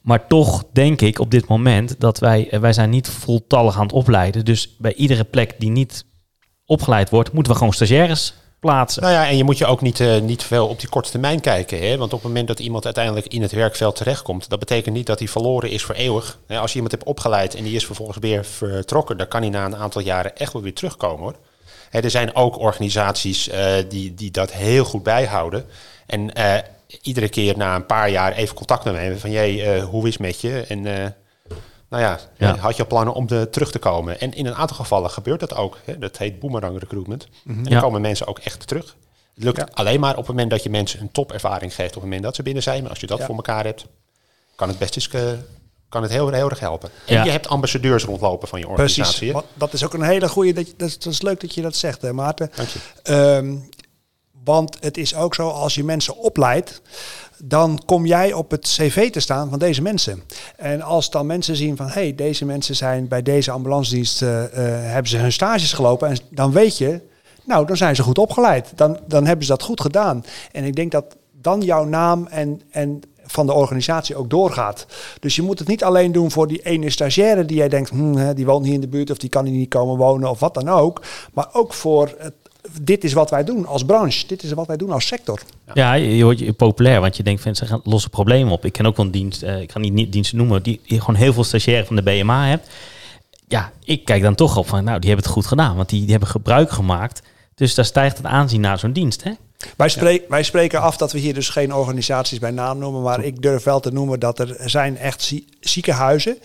[SPEAKER 3] Maar toch denk ik op dit moment dat wij, eh, wij zijn niet voltallig aan het opleiden. Dus bij iedere plek die niet opgeleid wordt, moeten we gewoon stagiaires plaatsen.
[SPEAKER 5] Nou ja, en je moet je ook niet, eh, niet veel op die korte termijn kijken. Hè? Want op het moment dat iemand uiteindelijk in het werkveld terechtkomt, dat betekent niet dat hij verloren is voor eeuwig. Als je iemand hebt opgeleid en die is vervolgens weer vertrokken, dan kan hij na een aantal jaren echt wel weer terugkomen hoor. Hè, er zijn ook organisaties eh, die, die dat heel goed bijhouden. En eh, iedere keer na een paar jaar even contact met me hebben van, jee, hoe is het met je? En nou ja,
[SPEAKER 3] Ja.
[SPEAKER 5] had je plannen om de, terug te komen? En in een aantal gevallen gebeurt dat ook. Hè? Dat heet boomerang recruitment. En dan
[SPEAKER 3] Ja.
[SPEAKER 5] komen mensen ook echt terug. Het lukt alleen maar op het moment dat je mensen een topervaring geeft. Op het moment dat ze binnen zijn. Maar als je dat
[SPEAKER 4] Ja.
[SPEAKER 5] voor elkaar hebt, kan het best eens eh, kan het heel, heel erg helpen. En
[SPEAKER 3] Ja.
[SPEAKER 5] je hebt ambassadeurs rondlopen van je organisatie.
[SPEAKER 4] Precies. dat is ook een hele goede. Dat, je- dat, is, dat is leuk dat je dat zegt, hè, Maarten.
[SPEAKER 5] Dank je.
[SPEAKER 4] Ehm, want het is ook zo, als je mensen opleidt, dan kom jij op het cv te staan van deze mensen. En als dan mensen zien van, hé, hey, deze mensen zijn bij deze ambulance dienst, eh, eh, hebben ze hun stages gelopen. En dan weet je, nou, dan zijn ze goed opgeleid. Dan, dan hebben ze dat goed gedaan. En ik denk dat dan jouw naam en, en van de organisatie ook doorgaat. Dus je moet het niet alleen doen voor die ene stagiaire die jij denkt, hm, die woont hier in de buurt of die kan hier niet komen wonen of wat dan ook. Maar ook voor het, dit is wat wij doen als branche. Dit is wat wij doen als sector.
[SPEAKER 3] Ja, je wordt populair, want je denkt van ze gaan lossen problemen op. Ik ken ook wel een dienst, eh, ik ga niet, diensten noemen, die, gewoon heel veel stagiairen van de BMA hebt. Ja, ik kijk dan toch op van, nou, die hebben het goed gedaan, want die, die hebben gebruik gemaakt. Dus daar stijgt het aanzien naar zo'n dienst, hè?
[SPEAKER 4] Wij, spreek, wij spreken af dat we hier dus geen organisaties bij naam noemen. Maar ik durf wel te noemen dat er zijn echt zie- ziekenhuizen.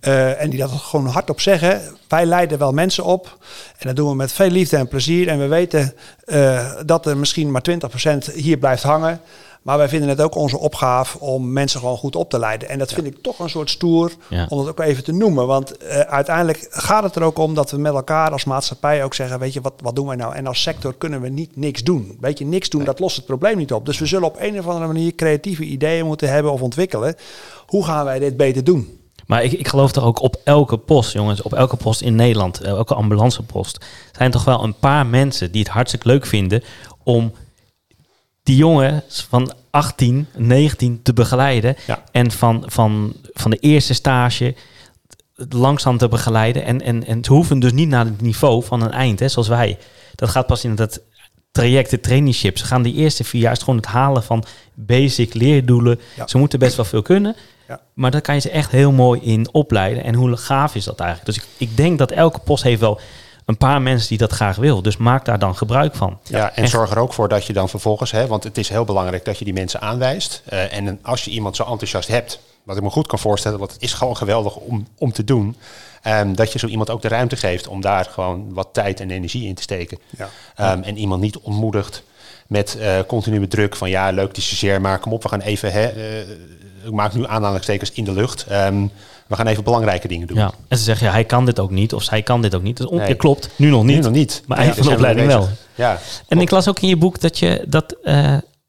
[SPEAKER 4] eh, en die dat gewoon hardop zeggen. Wij leiden wel mensen op. En dat doen we met veel liefde en plezier. En we weten eh, dat er misschien maar 20% hier blijft hangen. Maar wij vinden het ook onze opgave om mensen gewoon goed op te leiden. En dat vind ik toch een soort stoer
[SPEAKER 3] Ja.
[SPEAKER 4] om het ook even te noemen. Want eh, uiteindelijk gaat het er ook om dat we met elkaar als maatschappij ook zeggen... weet je, wat, wat doen wij nou? En als sector kunnen we niet niks doen. Weet je, niks doen, dat lost het probleem niet op. Dus we zullen op een of andere manier creatieve ideeën moeten hebben of ontwikkelen. Hoe gaan wij dit beter doen?
[SPEAKER 3] Maar ik, ik geloof toch ook op elke post, jongens, op elke post in Nederland, eh, elke ambulancepost, zijn toch wel een paar mensen die het hartstikke leuk vinden om die jongens van 18, 19 te begeleiden.
[SPEAKER 5] Ja.
[SPEAKER 3] En van, van, van de eerste stage langzaam te begeleiden. En, en, en ze hoeven dus niet naar het niveau van een eind, hè, zoals wij. Dat gaat pas in dat traject, de traineeship. Ze gaan die eerste vier jaar is gewoon het halen van basic leerdoelen.
[SPEAKER 4] Ja.
[SPEAKER 3] Ze moeten best wel veel kunnen.
[SPEAKER 4] Ja.
[SPEAKER 3] Maar daar kan je ze echt heel mooi in opleiden. En hoe gaaf is dat eigenlijk? Dus ik, ik denk dat elke post heeft wel een paar mensen die dat graag wil. Dus maak daar dan gebruik van.
[SPEAKER 5] Ja, en zorg er ook voor dat je dan vervolgens, hè, want het is heel belangrijk dat je die mensen aanwijst. Eh, en als je iemand zo enthousiast hebt, wat ik me goed kan voorstellen, want het is gewoon geweldig om, om te doen, ehm, dat je zo iemand ook de ruimte geeft om daar gewoon wat tijd en energie in te steken.
[SPEAKER 4] Ja.
[SPEAKER 5] Ehm, en iemand niet ontmoedigt met eh continue druk van ja, leuk die stagiair, maar kom op, we gaan even, hè, eh, ik maak nu aanhalingstekens in de lucht. Ehm, we gaan even belangrijke dingen doen.
[SPEAKER 3] Ja. En ze zeggen, ja, hij kan dit ook niet. Of zij kan dit ook niet. Dat
[SPEAKER 5] Nee.
[SPEAKER 3] klopt, nu nog niet.
[SPEAKER 5] Nu nog niet.
[SPEAKER 3] Maar
[SPEAKER 5] Ja,
[SPEAKER 3] eind van de opleiding wel.
[SPEAKER 5] Ja,
[SPEAKER 3] En ik las ook in je boek dat je dat eh,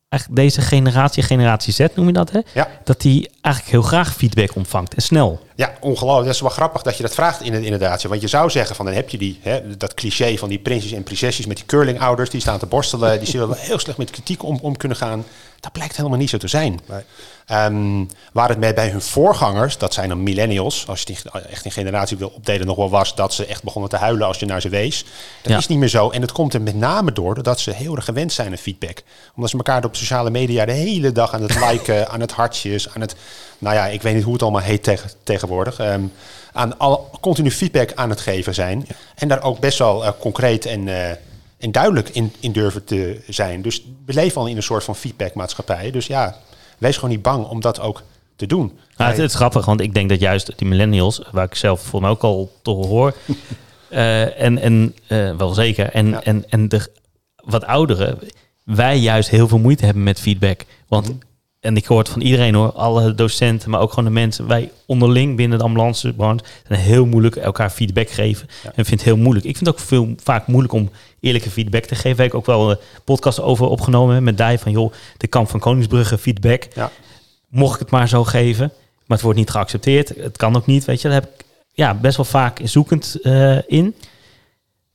[SPEAKER 3] eigenlijk deze generatie, generatie Z noem je dat, hè?
[SPEAKER 5] ja.
[SPEAKER 3] Dat die eigenlijk heel graag feedback ontvangt en snel.
[SPEAKER 5] Ja, ongelooflijk. Dat is wel grappig dat je dat vraagt inderdaad. Want je zou zeggen van dan heb je die, hè, dat cliché van die prinsjes en prinsesjes met die curlingouders die staan te borstelen. Die zullen wel heel slecht met kritiek om, om kunnen gaan. Dat blijkt helemaal niet zo te zijn.
[SPEAKER 4] Nee.
[SPEAKER 5] Ehm, waar het met bij hun voorgangers, dat zijn dan millennials, als je die echt in generatie wil opdelen, nog wel was dat ze echt begonnen te huilen als je naar ze wees. Dat
[SPEAKER 3] Ja.
[SPEAKER 5] is niet meer zo. En het komt er met name door doordat ze heel erg gewend zijn aan feedback. Omdat ze elkaar op sociale media de hele dag aan het liken, aan het hartjes, aan het, nou ja, ik weet niet hoe het allemaal heet tegen, tegenwoordig. ehm, aan al, continu feedback aan het geven zijn. En daar ook best wel eh, concreet en, eh, en duidelijk in, in durven te zijn. Dus we leven al in een soort van feedbackmaatschappij. Dus ja, wees gewoon niet bang om dat ook te doen.
[SPEAKER 3] Nou, het, het is grappig, want ik denk dat juist die millennials, waar ik zelf voor mij ook al toch hoor, eh, en, en eh, wel zeker, en,
[SPEAKER 5] Ja.
[SPEAKER 3] en, en de wat ouderen, wij juist heel veel moeite hebben met feedback. Want,
[SPEAKER 5] Mhm.
[SPEAKER 3] en ik hoor het van iedereen hoor, alle docenten, maar ook gewoon de mensen, wij onderling binnen de ambulancebranche, zijn heel moeilijk elkaar feedback geven.
[SPEAKER 5] Ja.
[SPEAKER 3] En vind het heel moeilijk. Ik vind het ook veel, vaak moeilijk om eerlijke feedback te geven. Waar ik ook wel een podcast over opgenomen heb met Dai van, joh, de kamp van Koningsbrugge feedback
[SPEAKER 5] Ja.
[SPEAKER 3] mocht ik het maar zo geven. Maar het wordt niet geaccepteerd. Het kan ook niet, weet je. Daar heb ik ja, best wel vaak zoekend eh, in.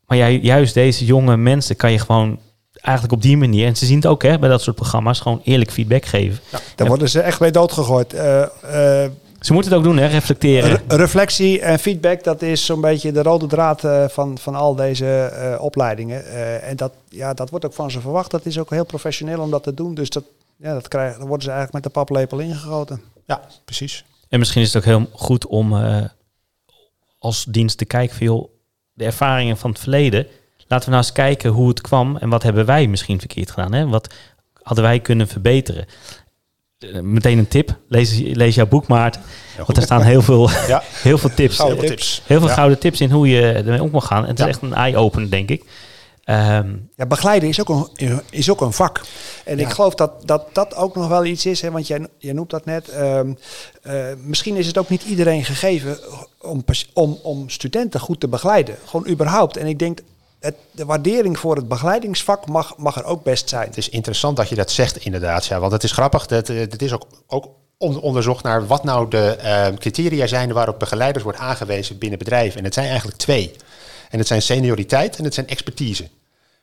[SPEAKER 3] Maar jij, juist deze jonge mensen kan je gewoon eigenlijk op die manier... en ze zien het ook hè, bij dat soort programma's... gewoon eerlijk feedback geven.
[SPEAKER 4] Daar worden ze echt mee doodgegooid. Eh, eh,
[SPEAKER 3] Ze moeten het ook doen, hè, reflecteren.
[SPEAKER 4] re- reflectie en feedback, dat is zo'n beetje de rode draad eh, van, van al deze eh, opleidingen. Eh, en dat, ja, dat wordt ook van ze verwacht. Dat is ook heel professioneel om dat te doen. Dus dat, ja, dat krijgen, dan worden ze eigenlijk met de paplepel ingegoten.
[SPEAKER 5] Ja, precies.
[SPEAKER 3] En misschien is het ook heel goed om eh, als dienst te kijken... van joh, de ervaringen van het verleden... laten we nou eens kijken hoe het kwam... en wat hebben wij misschien verkeerd gedaan. Hè? Wat hadden wij kunnen verbeteren? Eh, meteen een tip. Lees, lees jouw boek, Maarten. Want er staan heel veel,
[SPEAKER 5] Ja,
[SPEAKER 3] heel veel tips.
[SPEAKER 5] gouden tips.
[SPEAKER 3] Heel veel
[SPEAKER 5] Ja.
[SPEAKER 3] gouden tips in hoe je ermee om mag gaan. En het
[SPEAKER 5] Ja.
[SPEAKER 3] is echt een eye-opener, denk ik. Ehm,
[SPEAKER 4] Ja, begeleiden is ook een, is ook een vak. En
[SPEAKER 5] Ja.
[SPEAKER 4] ik geloof dat, dat dat ook nog wel iets is. Hè, want jij, jij noemt dat net. ehm, eh, misschien is het ook niet iedereen gegeven om, om, om studenten goed te begeleiden. Gewoon überhaupt. En ik denk, de waardering voor het begeleidingsvak mag, mag er ook best zijn.
[SPEAKER 5] Het is interessant dat je dat zegt, inderdaad. Ja, want het is grappig. Dat, eh, het is ook, ook on- onderzocht naar wat nou de eh, criteria zijn waarop begeleiders wordt aangewezen binnen bedrijven. En het zijn eigenlijk twee. En het zijn senioriteit en het zijn expertise.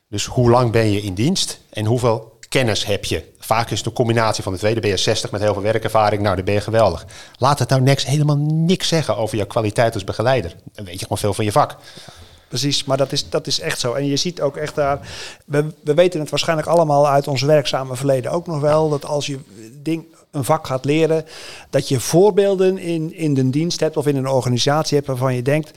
[SPEAKER 5] Dus hoe lang ben je in dienst en hoeveel kennis heb je? Vaak is het een combinatie van de twee. Dan ben je 60 met heel veel werkervaring. Nou, dan ben je geweldig. Laat het nou niks, helemaal niks zeggen over jouw kwaliteit als begeleider. Dan weet je gewoon veel van je vak.
[SPEAKER 4] Precies, maar dat is, dat is echt zo. En je ziet ook echt daar. We, we weten het waarschijnlijk allemaal uit ons werkzame verleden ook nog wel. Dat als je ding, een vak gaat leren, dat je voorbeelden in, in de dienst hebt of in een organisatie hebt waarvan je denkt.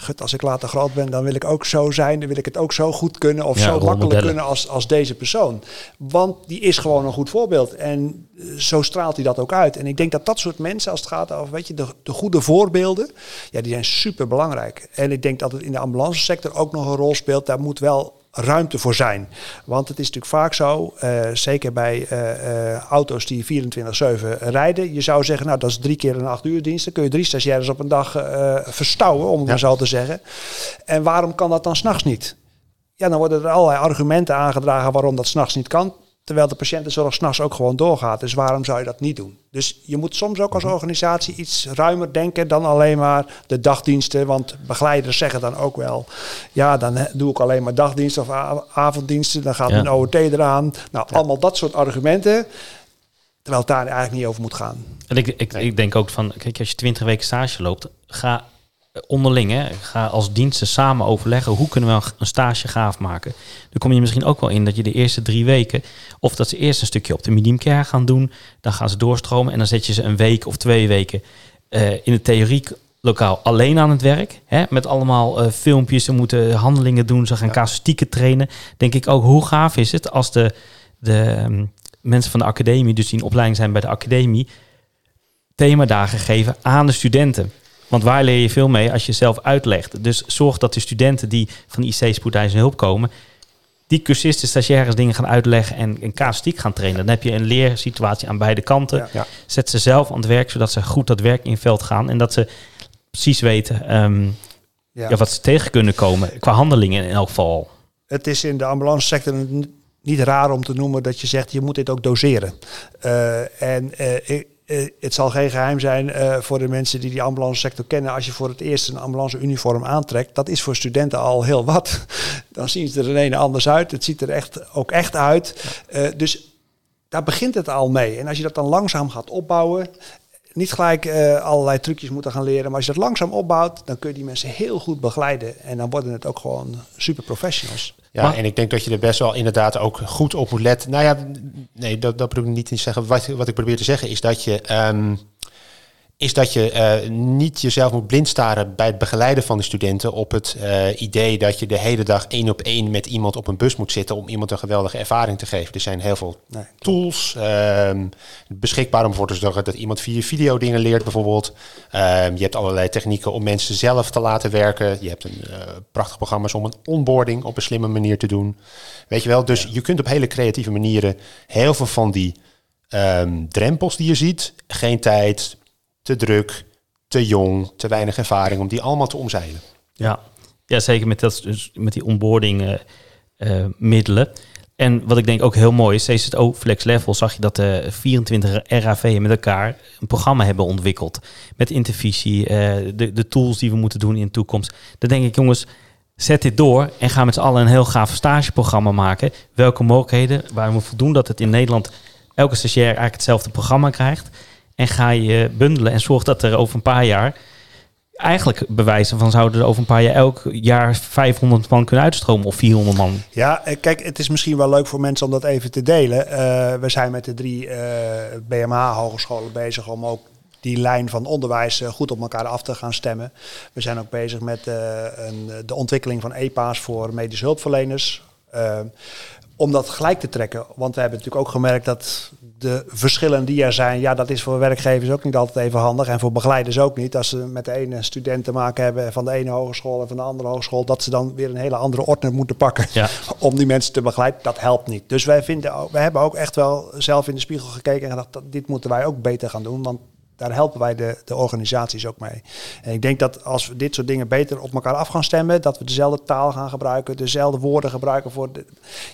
[SPEAKER 4] Gut, als ik later groot ben, dan wil ik ook zo zijn. Dan wil ik het ook zo goed kunnen of
[SPEAKER 3] Ja,
[SPEAKER 4] zo makkelijk kunnen als, als deze persoon. Want die is gewoon een goed voorbeeld. En eh, zo straalt hij dat ook uit. En ik denk dat dat soort mensen, als het gaat over weet je, de, de goede voorbeelden, ja, die zijn super belangrijk. En ik denk dat het in de ambulancesector ook nog een rol speelt. Daar moet wel ruimte voor zijn. Want het is natuurlijk vaak zo, eh, zeker bij eh, eh, auto's die 24-7 rijden. Je zou zeggen, nou dat is drie keer een acht uur dienst. Dan kun je drie stagiaires op een dag verstouwen, om het maar zo te zeggen. En waarom kan dat dan s'nachts niet? Ja, dan worden er allerlei argumenten aangedragen waarom dat s'nachts niet kan. Terwijl de patiëntenzorg s'nachts ook gewoon doorgaat. Dus waarom zou je dat niet doen? Dus je moet soms ook als organisatie iets ruimer denken dan alleen maar de dagdiensten. Want begeleiders zeggen dan ook wel, ja, dan hè, doe ik alleen maar dagdiensten of avonddiensten. Dan gaat
[SPEAKER 3] Ja.
[SPEAKER 4] een OOT eraan. Nou, allemaal dat soort argumenten. Terwijl het daar eigenlijk niet over moet gaan.
[SPEAKER 3] En ik, ik, ik denk ook van, kijk, als je 20 weken stage loopt, ga onderling, hè, ga als diensten samen overleggen hoe kunnen we een- stage gaaf maken. Dan kom je misschien ook wel in dat je de eerste drie weken, of dat ze eerst een stukje op de medium care gaan doen, dan gaan ze doorstromen en dan zet je ze een week of twee weken eh, in het theorielokaal alleen aan het werk. Hè, met allemaal eh, filmpjes, ze moeten handelingen doen, ze gaan casuïstieken trainen. Denk ik ook, hoe gaaf is het als de, de ehm, mensen van de academie, dus die in opleiding zijn bij de academie, themadagen geven aan de studenten. Want waar leer je veel mee als je zelf uitlegt? Dus zorg dat de studenten die van IC spoedeisende hulp komen, die cursisten, stagiaires dingen gaan uitleggen en casuïstiek gaan trainen. Dan heb je een leersituatie aan beide kanten.
[SPEAKER 4] Ja.
[SPEAKER 5] Ja.
[SPEAKER 3] Zet ze zelf aan het werk, zodat ze goed dat werk in het veld gaan en dat ze precies weten ehm,
[SPEAKER 4] Ja.
[SPEAKER 3] ja. wat ze tegen kunnen komen qua handelingen in elk geval.
[SPEAKER 4] het is in de ambulance sector niet raar om te noemen dat je zegt je moet dit ook doseren. Eh, en eh, het zal geen geheim zijn eh, voor de mensen die die ambulance sector kennen. Als je voor het eerst een ambulance uniform aantrekt, dat is voor studenten al heel wat. Dan zien ze er een ene anders uit. Het ziet er echt, ook echt uit. Eh, dus daar begint het al mee. En als je dat dan langzaam gaat opbouwen, niet gelijk eh, allerlei trucjes moeten gaan leren, maar als je dat langzaam opbouwt, dan kun je die mensen heel goed begeleiden. En dan worden het ook gewoon super professionals.
[SPEAKER 5] Ja,
[SPEAKER 3] Maar-
[SPEAKER 5] en ik denk dat je er best wel inderdaad ook goed op moet letten. Nou ja, nee, dat, dat bedoel ik niet te zeggen. Wat, wat ik probeer te zeggen is dat je, ehm, is dat je eh, niet jezelf moet blind staren bij het begeleiden van de studenten op het eh, idee dat je de hele dag één op één met iemand op een bus moet zitten om iemand een geweldige ervaring te geven. Er zijn heel veel
[SPEAKER 4] Nee.
[SPEAKER 5] tools ehm, beschikbaar om ervoor te zorgen dat iemand via video dingen leert bijvoorbeeld. Ehm, je hebt allerlei technieken om mensen zelf te laten werken. Je hebt een eh, prachtig programma's om een onboarding op een slimme manier te doen. Weet je wel, dus je kunt op hele creatieve manieren heel veel van die ehm, drempels die je ziet, geen tijd, te druk, te jong, te weinig ervaring, om die allemaal te omzeilen.
[SPEAKER 3] Ja, ja zeker met, dat, dus met die onboarding eh, eh, middelen. En wat ik denk ook heel mooi is, CZO Flex Level zag je dat de 24 RAV'en met elkaar een programma hebben ontwikkeld. Met intervisie, eh, de, de tools die we moeten doen in de toekomst. Dan denk ik, jongens, zet dit door en ga met z'n allen een heel gaaf stageprogramma maken. Welke mogelijkheden, waar we voldoen dat het in Nederland elke stagiair eigenlijk hetzelfde programma krijgt. En ga je bundelen en zorg dat er over een paar jaar eigenlijk bewijzen van zouden er over een paar jaar elk jaar 500 man kunnen uitstromen of 400 man.
[SPEAKER 4] Ja, eh, kijk, het is misschien wel leuk voor mensen om dat even te delen. Eh, we zijn met de drie eh BMH-hogescholen bezig om ook die lijn van onderwijs goed op elkaar af te gaan stemmen. We zijn ook bezig met een, de ontwikkeling van EPA's voor medische hulpverleners. Om dat gelijk te trekken. Want we hebben natuurlijk ook gemerkt dat de verschillen die er zijn, ja, dat is voor werkgevers ook niet altijd even handig. En voor begeleiders ook niet. Als ze met de ene student te maken hebben van de ene hogeschool en van de andere hogeschool, dat ze dan weer een hele andere ordner moeten pakken
[SPEAKER 3] Ja.
[SPEAKER 4] om die mensen te begeleiden. Dat helpt niet. Dus wij, vinden, wij hebben ook echt wel zelf in de spiegel gekeken en gedacht, dat, dit moeten wij ook beter gaan doen. Want daar helpen wij de, de organisaties ook mee. En ik denk dat als we dit soort dingen beter op elkaar af gaan stemmen, dat we dezelfde taal gaan gebruiken, dezelfde woorden gebruiken voor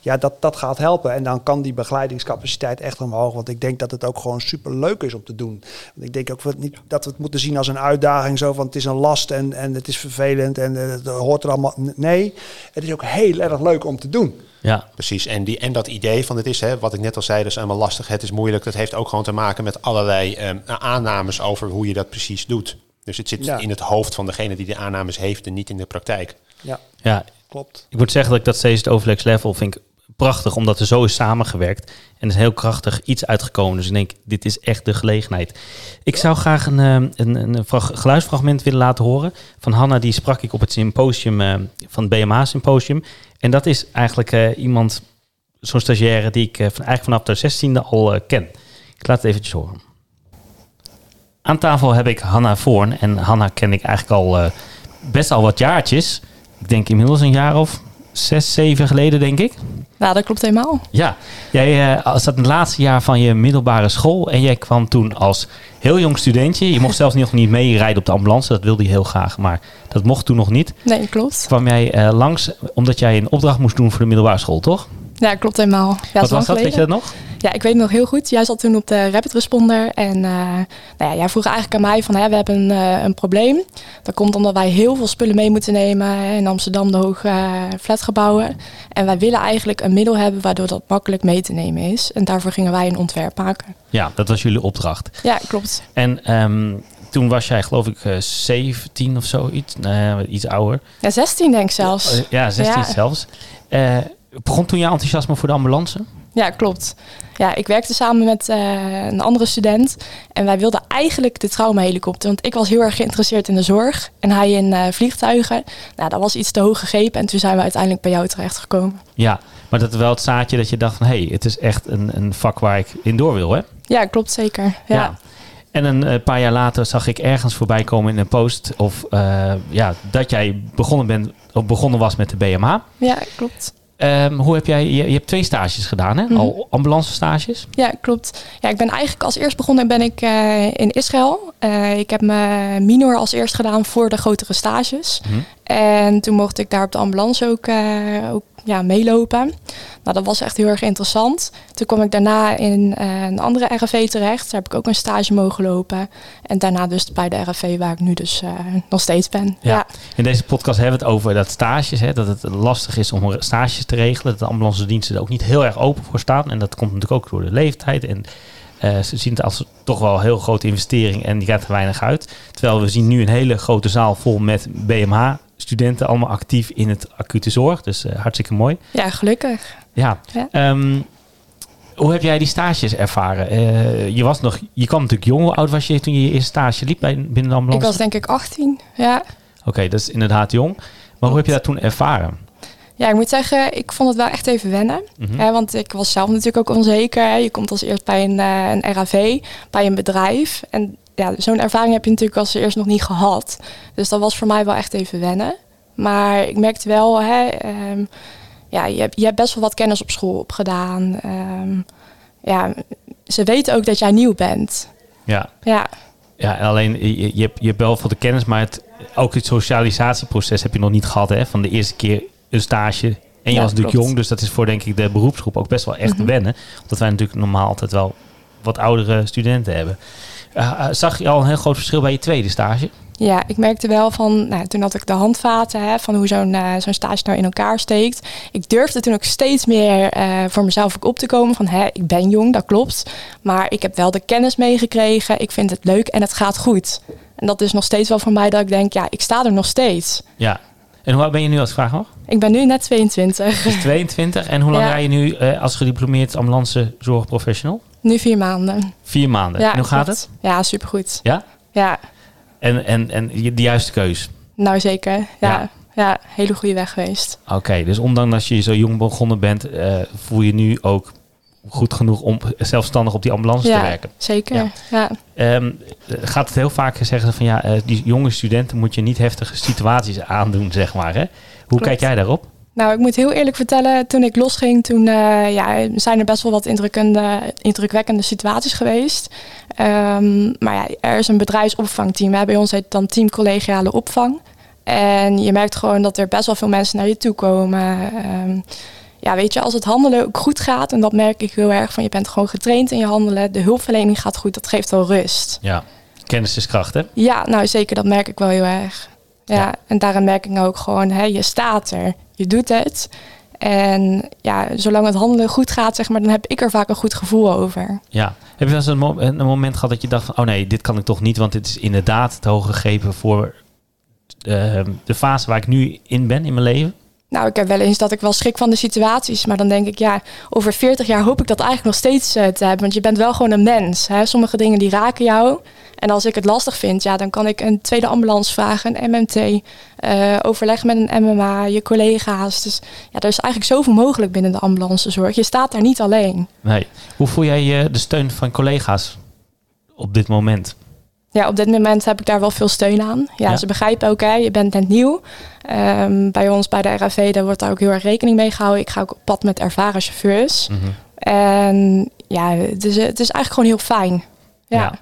[SPEAKER 4] ja, dat, dat gaat helpen. En dan kan die begeleidingscapaciteit echt omhoog. Want ik denk dat het ook gewoon super leuk is om te doen. Want ik denk ook wat niet, dat we het moeten zien als een uitdaging, zo van het is een last en, en het is vervelend en eh, het hoort er allemaal. Nee, het is ook heel erg leuk om te doen.
[SPEAKER 3] Ja,
[SPEAKER 5] Precies, en, die, en dat idee van het is, hè, wat ik net al zei, dat is allemaal lastig, het is moeilijk. Dat heeft ook gewoon te maken met allerlei ehm, aannames over hoe je dat precies doet. Dus het zit
[SPEAKER 4] Ja.
[SPEAKER 5] in het hoofd van degene die de aannames heeft en niet in de praktijk.
[SPEAKER 4] Ja,
[SPEAKER 3] ja.
[SPEAKER 4] klopt.
[SPEAKER 3] Ik moet zeggen dat ik dat steeds het overlex level vind ik prachtig, omdat er zo is samengewerkt. En er is heel krachtig iets uitgekomen. Dus ik denk, dit is echt de gelegenheid. Ik zou graag een, eh, een, een frag- geluidsfragment willen laten horen. Van Hanna, die sprak ik op het symposium, eh, van het BMA-symposium. En dat is eigenlijk eh, iemand, zo'n stagiaire, die ik eh, van, eigenlijk vanaf de 16e al eh, ken. Ik laat het eventjes horen. Aan tafel heb ik Hanna Voorn. En Hanna ken ik eigenlijk al best al wat jaartjes. Ik denk inmiddels een jaar of zes, zeven geleden, denk ik.
[SPEAKER 6] Ja, dat klopt helemaal.
[SPEAKER 3] Ja, jij uh, zat in het laatste jaar van je middelbare school. En jij kwam toen als heel jong studentje. Je mocht zelfs nog niet meerijden op de ambulance. Dat wilde je heel graag, maar dat mocht toen nog niet.
[SPEAKER 6] Nee, klopt.
[SPEAKER 3] Kwam jij uh, langs omdat jij een opdracht moest doen voor de middelbare school, toch?
[SPEAKER 6] Ja, klopt helemaal. Ja,
[SPEAKER 3] Wat was dat, weet je dat nog?
[SPEAKER 6] Ja, ik weet nog heel goed. Jij zat toen op de Rapid Responder. En uh, nou ja, jij vroeg eigenlijk aan mij van, hè, we hebben een, uh, een probleem. Dat komt omdat wij heel veel spullen mee moeten nemen hè, in Amsterdam, de hoge uh, flatgebouwen. En wij willen eigenlijk een middel hebben waardoor dat makkelijk mee te nemen is. En daarvoor gingen wij een ontwerp maken.
[SPEAKER 3] Ja, dat was jullie opdracht.
[SPEAKER 6] Ja, klopt.
[SPEAKER 3] En um, toen was jij geloof ik uh, 17 of zoiets, uh, iets ouder.
[SPEAKER 6] Ja, 16 denk ik zelfs.
[SPEAKER 3] Ja, 16 ja. zelfs. Begon toen je enthousiasme voor de ambulance?
[SPEAKER 6] Ja, klopt. Ja, ik werkte samen met uh, een andere student. En wij wilden eigenlijk de traumahelikopter. Want ik was heel erg geïnteresseerd in de zorg. En hij in uh, vliegtuigen. Nou, dat was iets te hoog gegrepen. En toen zijn we uiteindelijk bij jou terechtgekomen.
[SPEAKER 3] Ja, maar dat is wel het zaadje dat je dacht van... hé, hey, het is echt een, een vak waar ik in door wil, hè?
[SPEAKER 6] Ja, klopt zeker. Ja. ja.
[SPEAKER 3] En een uh, paar jaar later zag ik ergens voorbij komen in een post... of uh, ja, dat jij begonnen, bent, of begonnen was met de BMH.
[SPEAKER 6] Ja, klopt.
[SPEAKER 3] Um, hoe heb jij, je, je, hebt twee stages gedaan, hè? Mm -hmm. Al ambulance stages?
[SPEAKER 6] Ja, klopt. Ja, ik ben eigenlijk als eerst begonnen ben ik uh, in Israël. Uh, ik heb mijn minor als eerst gedaan voor de grotere stages. Mm -hmm. En toen mocht ik daar op de ambulance ook, uh, ook ja, meelopen. Nou, dat was echt heel erg interessant. Toen kwam ik daarna in eh, een andere RFV terecht. Daar heb ik ook een stage mogen lopen. En daarna dus bij de RFV waar ik nu dus eh, nog steeds ben.
[SPEAKER 3] Ja.
[SPEAKER 6] Ja.
[SPEAKER 3] In deze podcast hebben we het over dat stages, hè, dat het lastig is om stages te regelen. Dat de ambulance diensten er ook niet heel erg open voor staan. En dat komt natuurlijk ook door de leeftijd. En eh, ze zien het als toch wel een heel grote investering en die gaat er weinig uit. Terwijl we zien nu een hele grote zaal vol met BMH-studenten, allemaal actief in het acute zorg. Dus eh, hartstikke mooi.
[SPEAKER 6] ja, gelukkig.
[SPEAKER 3] Ja.
[SPEAKER 6] Ja.
[SPEAKER 3] Ehm, hoe heb jij die stages ervaren? Eh, je, was nog, je kwam natuurlijk jong. Hoe oud was je toen je je eerste stage liep bij, binnen de
[SPEAKER 6] Ik
[SPEAKER 3] ambulance?
[SPEAKER 6] was denk ik 18. Ja.
[SPEAKER 3] Oké, dat is inderdaad jong. Maar hoe heb je dat toen ervaren?
[SPEAKER 6] Ja, ik moet zeggen, ik vond het wel echt even wennen.
[SPEAKER 3] Mhm.
[SPEAKER 6] Hè, want ik was zelf natuurlijk ook onzeker. hè. Je komt als eerst bij een, eh, een RAV, bij een bedrijf. En ja, zo'n ervaring heb je natuurlijk als eerst nog niet gehad. Dus dat was voor mij wel echt even wennen. Maar ik merkte wel, hè, ehm, ja, je, hebt, je hebt best wel wat kennis op school opgedaan. Ehm, ja, ze weten ook dat jij nieuw bent.
[SPEAKER 3] Ja,
[SPEAKER 6] Ja,
[SPEAKER 3] ja en alleen je, je, hebt, je hebt wel voor de kennis, maar het, ook het socialisatieproces heb je nog niet gehad. Hè? Van de eerste keer een stage. En je
[SPEAKER 6] Ja,
[SPEAKER 3] was natuurlijk
[SPEAKER 6] klopt.
[SPEAKER 3] jong, dus dat is voor denk ik de beroepsgroep ook best wel echt
[SPEAKER 6] Mhm.
[SPEAKER 3] wennen. Omdat wij natuurlijk normaal altijd wel wat oudere studenten hebben. Eh, eh, zag je al een heel groot verschil bij je tweede stage?
[SPEAKER 6] Ja, ik merkte wel van, nou, toen had ik de handvaten hè, van hoe zo'n eh, zo'n stage nou in elkaar steekt. Ik durfde toen ook steeds meer voor mezelf ook op te komen van, hè, ik ben jong, dat klopt. Maar ik heb wel de kennis meegekregen, ik vind het leuk en het gaat goed. En dat is nog steeds wel voor mij dat ik denk, ja, ik sta er nog steeds.
[SPEAKER 3] Ja. En hoe oud ben je nu als vraag mag?
[SPEAKER 6] Ik ben nu net 22,
[SPEAKER 3] Dus 22. En hoe lang
[SPEAKER 6] Ja.
[SPEAKER 3] rij je nu als gediplomeerd ambulance zorgprofessional?
[SPEAKER 6] Nu vier maanden.
[SPEAKER 3] Vier maanden.
[SPEAKER 6] Ja,
[SPEAKER 3] en hoe gaat het?
[SPEAKER 6] Ja, supergoed.
[SPEAKER 3] Ja?
[SPEAKER 6] Ja,
[SPEAKER 3] En, en, en je- de juiste keus?
[SPEAKER 6] nou zeker.
[SPEAKER 3] Ja.
[SPEAKER 6] Ja, ja. hele goede weg geweest.
[SPEAKER 3] Oké, dus ondanks dat je zo jong begonnen bent, eh, voel je nu ook goed genoeg om zelfstandig op die ambulance
[SPEAKER 6] Ja,
[SPEAKER 3] te werken.
[SPEAKER 6] zeker.
[SPEAKER 3] Ja.
[SPEAKER 6] ja.
[SPEAKER 3] Ehm, gaat het heel vaak zeggen van ja, eh, die jonge studenten moet je niet heftige situaties aandoen, zeg maar. Hè? Hoe
[SPEAKER 6] Klopt.
[SPEAKER 3] kijk jij daarop?
[SPEAKER 6] Nou, ik moet heel eerlijk vertellen, toen ik losging, toen eh, ja, zijn er best wel wat indrukwekkende situaties geweest. Ehm, maar ja, er is een bedrijfsopvangteam. Hè. Bij ons heet het dan team collegiale opvang. En je merkt gewoon dat er best wel veel mensen naar je toe komen. Ehm, ja, weet je, als het handelen ook goed gaat, en dat merk ik heel erg, van je bent gewoon getraind in je handelen, de hulpverlening gaat goed, dat geeft wel rust.
[SPEAKER 3] Ja, kennis is kracht, hè?
[SPEAKER 6] Ja, nou zeker, dat merk ik wel heel erg. Ja,
[SPEAKER 3] Ja.
[SPEAKER 6] en daarin merk ik nou ook gewoon, hè, je staat er, je doet het. En ja, zolang het handelen goed gaat, zeg maar, dan heb ik er vaak een goed gevoel over.
[SPEAKER 3] Ja. Heb je wel eens een, mo- een moment gehad dat je dacht van, oh nee, dit kan ik toch niet, want dit is inderdaad te hoog gegrepen voor eh, de fase waar ik nu in ben in mijn leven?
[SPEAKER 6] Nou, ik heb wel eens dat ik wel schrik van de situaties. Maar dan denk ik, ja, over 40 jaar hoop ik dat eigenlijk nog steeds eh, te hebben. Want je bent wel gewoon een mens. Hè? Sommige dingen die raken jou. En als ik het lastig vind, ja, dan kan ik een tweede ambulance vragen, een MMT. eh, overleggen met een MMA, je collega's. Dus ja, er is eigenlijk zoveel mogelijk binnen de ambulancezorg. Je staat daar niet alleen.
[SPEAKER 3] Nee. Hoe voel jij je de steun van collega's op dit moment?
[SPEAKER 6] Ja, op dit moment heb ik daar wel veel steun aan. Ja,
[SPEAKER 3] Ja.
[SPEAKER 6] ze begrijpen ook, hè, je bent net nieuw. Ehm, bij ons, bij de RAV, daar wordt daar ook heel erg rekening mee gehouden. Ik ga ook op pad met ervaren chauffeurs. En ja, het is, het is eigenlijk gewoon heel fijn. Ja,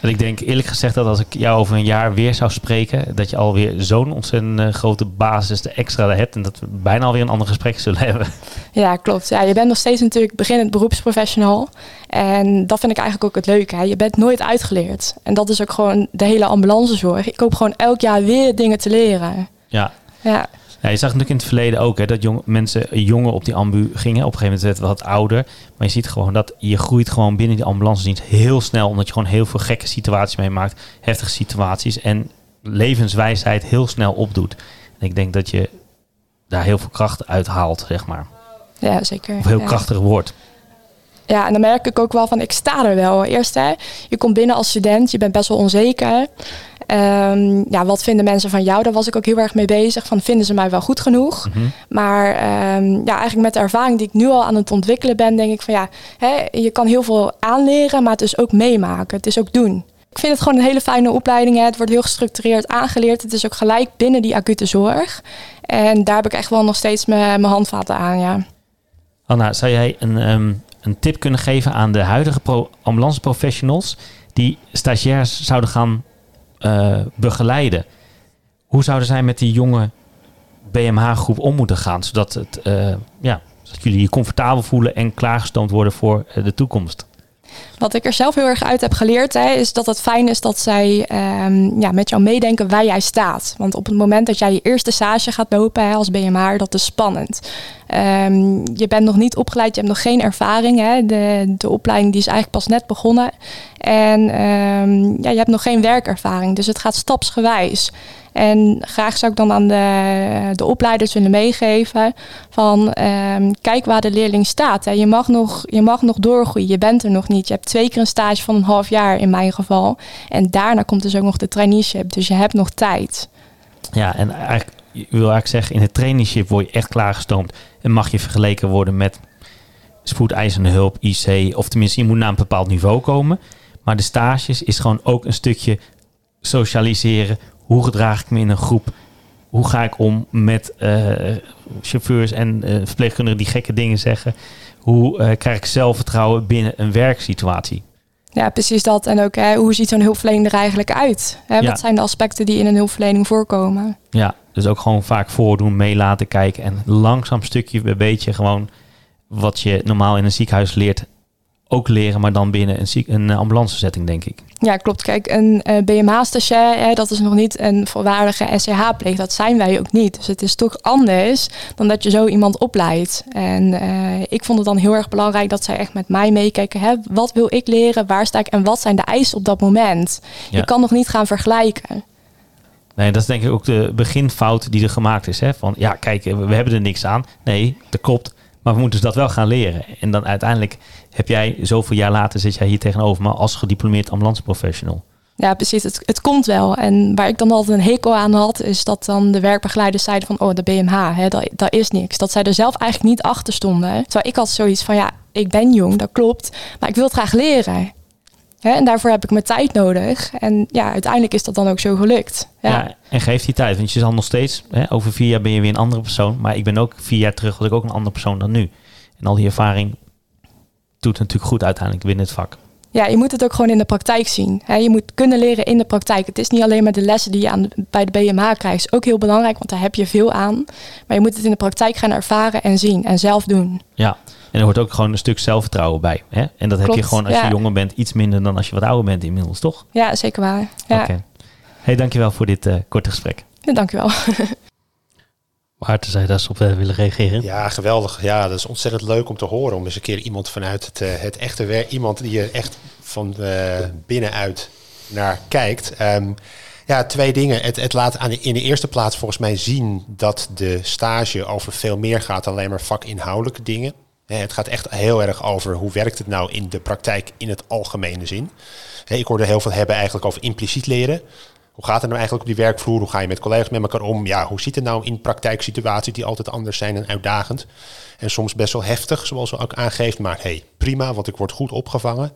[SPEAKER 3] En ik denk eerlijk gezegd dat als ik jou over een jaar weer zou spreken, dat je alweer zo'n ontzettend eh, grote basis de extra hebt en dat we bijna alweer een ander gesprek zullen hebben.
[SPEAKER 6] ja klopt. Ja, je bent nog steeds natuurlijk beginnend beroepsprofessional. En dat vind ik eigenlijk ook het leuke. Hè. Je bent nooit uitgeleerd. En dat is ook gewoon de hele ambulancezorg. Ik hoop gewoon elk jaar weer dingen te leren.
[SPEAKER 3] Ja.
[SPEAKER 6] Ja,
[SPEAKER 3] Ja, je zag natuurlijk in het verleden ook hè, dat jong, mensen jonger op die ambu gingen. Op een gegeven moment werd het wat ouder. Maar je ziet gewoon dat je groeit gewoon binnen die ambulancedienst heel snel. Omdat je gewoon heel veel gekke situaties meemaakt. Heftige situaties. En levenswijsheid heel snel opdoet. En ik denk dat je daar heel veel kracht uit haalt, zeg maar.
[SPEAKER 6] ja zeker.
[SPEAKER 3] Of heel
[SPEAKER 6] ja.
[SPEAKER 3] krachtig wordt.
[SPEAKER 6] Ja, en dan merk ik ook wel van, ik sta er wel. Eerst, hè, je komt binnen als student, je bent best wel onzeker. Ehm, ja, wat vinden mensen van jou? Daar was ik ook heel erg mee bezig. Van, vinden ze mij wel goed genoeg?
[SPEAKER 3] Mhm.
[SPEAKER 6] Maar ehm, ja, eigenlijk met de ervaring die ik nu al aan het ontwikkelen ben, denk ik van ja, hè, je kan heel veel aanleren, maar het is ook meemaken. Het is ook doen. Ik vind het gewoon een hele fijne opleiding. Hè. Het wordt heel gestructureerd aangeleerd. Het is ook gelijk binnen die acute zorg. En daar heb ik echt wel nog steeds mijn handvaten aan, ja.
[SPEAKER 3] Anna, zou jij een, ehm, een tip kunnen geven aan de huidige pro ambulance professionals die stagiairs zouden gaan eh, begeleiden? Hoe zouden zij met die jonge BMH-groep om moeten gaan, zodat, het, eh, ja, zodat jullie je comfortabel voelen en klaargestoomd worden voor eh, de toekomst?
[SPEAKER 6] Wat ik er zelf heel erg uit heb geleerd, hè, is dat het fijn is dat zij ehm, ja, met jou meedenken waar jij staat. Want op het moment dat jij je eerste stage gaat lopen als BMR, dat is spannend. Ehm, je bent nog niet opgeleid, je hebt nog geen ervaring. Hè. De, de opleiding die is eigenlijk pas net begonnen. En ehm, ja, je hebt nog geen werkervaring, dus het gaat stapsgewijs. En graag zou ik dan aan de, de opleiders willen meegeven van kijk waar de leerling staat. Hè. Je, mag nog, je mag nog doorgroeien, je bent er nog niet. Je hebt twee keer een stage van een half jaar in mijn geval. En daarna komt dus ook nog de traineeship, dus je hebt nog tijd.
[SPEAKER 3] Ja, en eigenlijk, wil eigenlijk zeggen, in het traineeship word je echt klaargestoomd en mag je vergeleken worden met spoedeisende hulp, IC, of tenminste je moet naar een bepaald niveau komen. Maar de stages is gewoon ook een stukje socialiseren. Hoe gedraag ik me in een groep? Hoe ga ik om met eh, chauffeurs en eh, verpleegkundigen die gekke dingen zeggen? Hoe eh, krijg ik zelfvertrouwen binnen een werksituatie?
[SPEAKER 6] Ja, precies dat. En ook hè, hoe ziet zo'n hulpverlening er eigenlijk uit? Hè,
[SPEAKER 3] Ja.
[SPEAKER 6] Wat zijn de aspecten die in een hulpverlening voorkomen?
[SPEAKER 3] Ja, dus ook gewoon vaak voordoen, mee laten kijken en langzaam stukje bij beetje gewoon wat je normaal in een ziekenhuis leert, ook leren, maar dan binnen een, ziek, een ambulancezetting, denk ik.
[SPEAKER 6] Ja, klopt. Kijk, een eh, BMA-stagiair, dat is nog niet een volwaardige SCH-pleeg. Dat zijn wij ook niet. Dus het is toch anders dan dat je zo iemand opleidt. En eh, ik vond het dan heel erg belangrijk dat zij echt met mij meekijken. Hè? Wat wil ik leren? Waar sta ik? En wat zijn de eisen op dat moment?
[SPEAKER 3] Ja.
[SPEAKER 6] Je kan nog niet gaan vergelijken.
[SPEAKER 3] Nee, dat is denk ik ook de beginfout die er gemaakt is. Hè? Van ja, kijk, we we hebben er niks aan. Nee, dat klopt. Maar we moeten dus dat wel gaan leren. En dan uiteindelijk heb jij zoveel jaar later zit jij hier tegenover me als gediplomeerd ambulanceprofessional.
[SPEAKER 6] Ja, precies. Het, het komt wel. En waar ik dan altijd een hekel aan had, is dat dan de werkbegeleiders zeiden van, oh, de BMH, hè, dat, dat is niks. Dat zij er zelf eigenlijk niet achter stonden. Terwijl ik had zoiets van, ja, ik ben jong, dat klopt, maar ik wil het graag leren. Hè, en daarvoor heb ik mijn tijd nodig. En ja, uiteindelijk is dat dan ook zo gelukt.
[SPEAKER 3] Ja.
[SPEAKER 6] Ja,
[SPEAKER 3] en geef die tijd. Want je zal nog steeds, hè, over vier jaar ben je weer een andere persoon. Maar ik ben ook vier jaar terug, was ik ook een andere persoon dan nu. En al die ervaring doet natuurlijk goed uiteindelijk binnen het vak.
[SPEAKER 6] ja, je moet het ook gewoon in de praktijk zien. Je moet kunnen leren in de praktijk. Het is niet alleen maar de lessen die je aan de- bij de BMH krijgt. is ook heel belangrijk, want daar heb je veel aan. Maar je moet het in de praktijk gaan ervaren en zien en zelf doen.
[SPEAKER 3] Ja, en er hoort ook gewoon een stuk zelfvertrouwen bij. Hè? En dat heb je gewoon als je jonger bent iets minder dan als je wat ouder bent inmiddels, toch?
[SPEAKER 6] Ja, zeker waar. Ja,
[SPEAKER 3] Oké. Hey, dankjewel voor dit eh, korte gesprek.
[SPEAKER 6] ja dank
[SPEAKER 3] zei dat ze op eh, willen reageren.
[SPEAKER 5] Ja, geweldig. Ja, dat is ontzettend leuk om te horen. Om eens een keer iemand vanuit het, eh, het echte werk, iemand die er echt van eh, binnenuit naar kijkt. Ehm, ja, twee dingen. Het, het laat aan in de eerste plaats volgens mij zien dat de stage over veel meer gaat dan alleen maar vakinhoudelijke dingen. Het gaat echt heel erg over hoe werkt het nou in de praktijk in het algemene zin. Ik hoorde heel veel hebben eigenlijk over impliciet leren. Hoe gaat het nou eigenlijk op die werkvloer? Hoe ga je met collega's met elkaar om? Ja, hoe ziet het nou in praktijksituaties die altijd anders zijn en uitdagend? En soms best wel heftig, zoals we ook aangeeft. Maar hey, prima, want ik word goed opgevangen.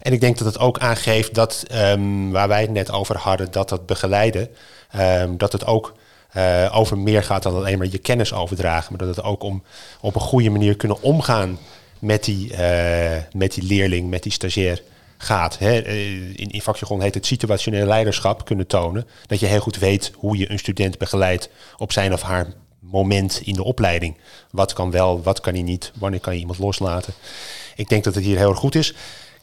[SPEAKER 5] En ik denk dat het ook aangeeft dat, ehm, waar wij het net over hadden, dat dat begeleiden, ehm, dat het ook eh, over meer gaat dan alleen maar je kennis overdragen. Maar dat het ook om op een goede manier kunnen omgaan met die, eh, met die leerling, met die stagiair gaat. Hè. Eh, In, in heet het situationeel leiderschap kunnen tonen. Dat je heel goed weet hoe je een student begeleidt op zijn of haar moment in de opleiding. Wat kan wel, wat kan hij niet, wanneer kan je iemand loslaten. Ik denk dat het hier heel erg goed is.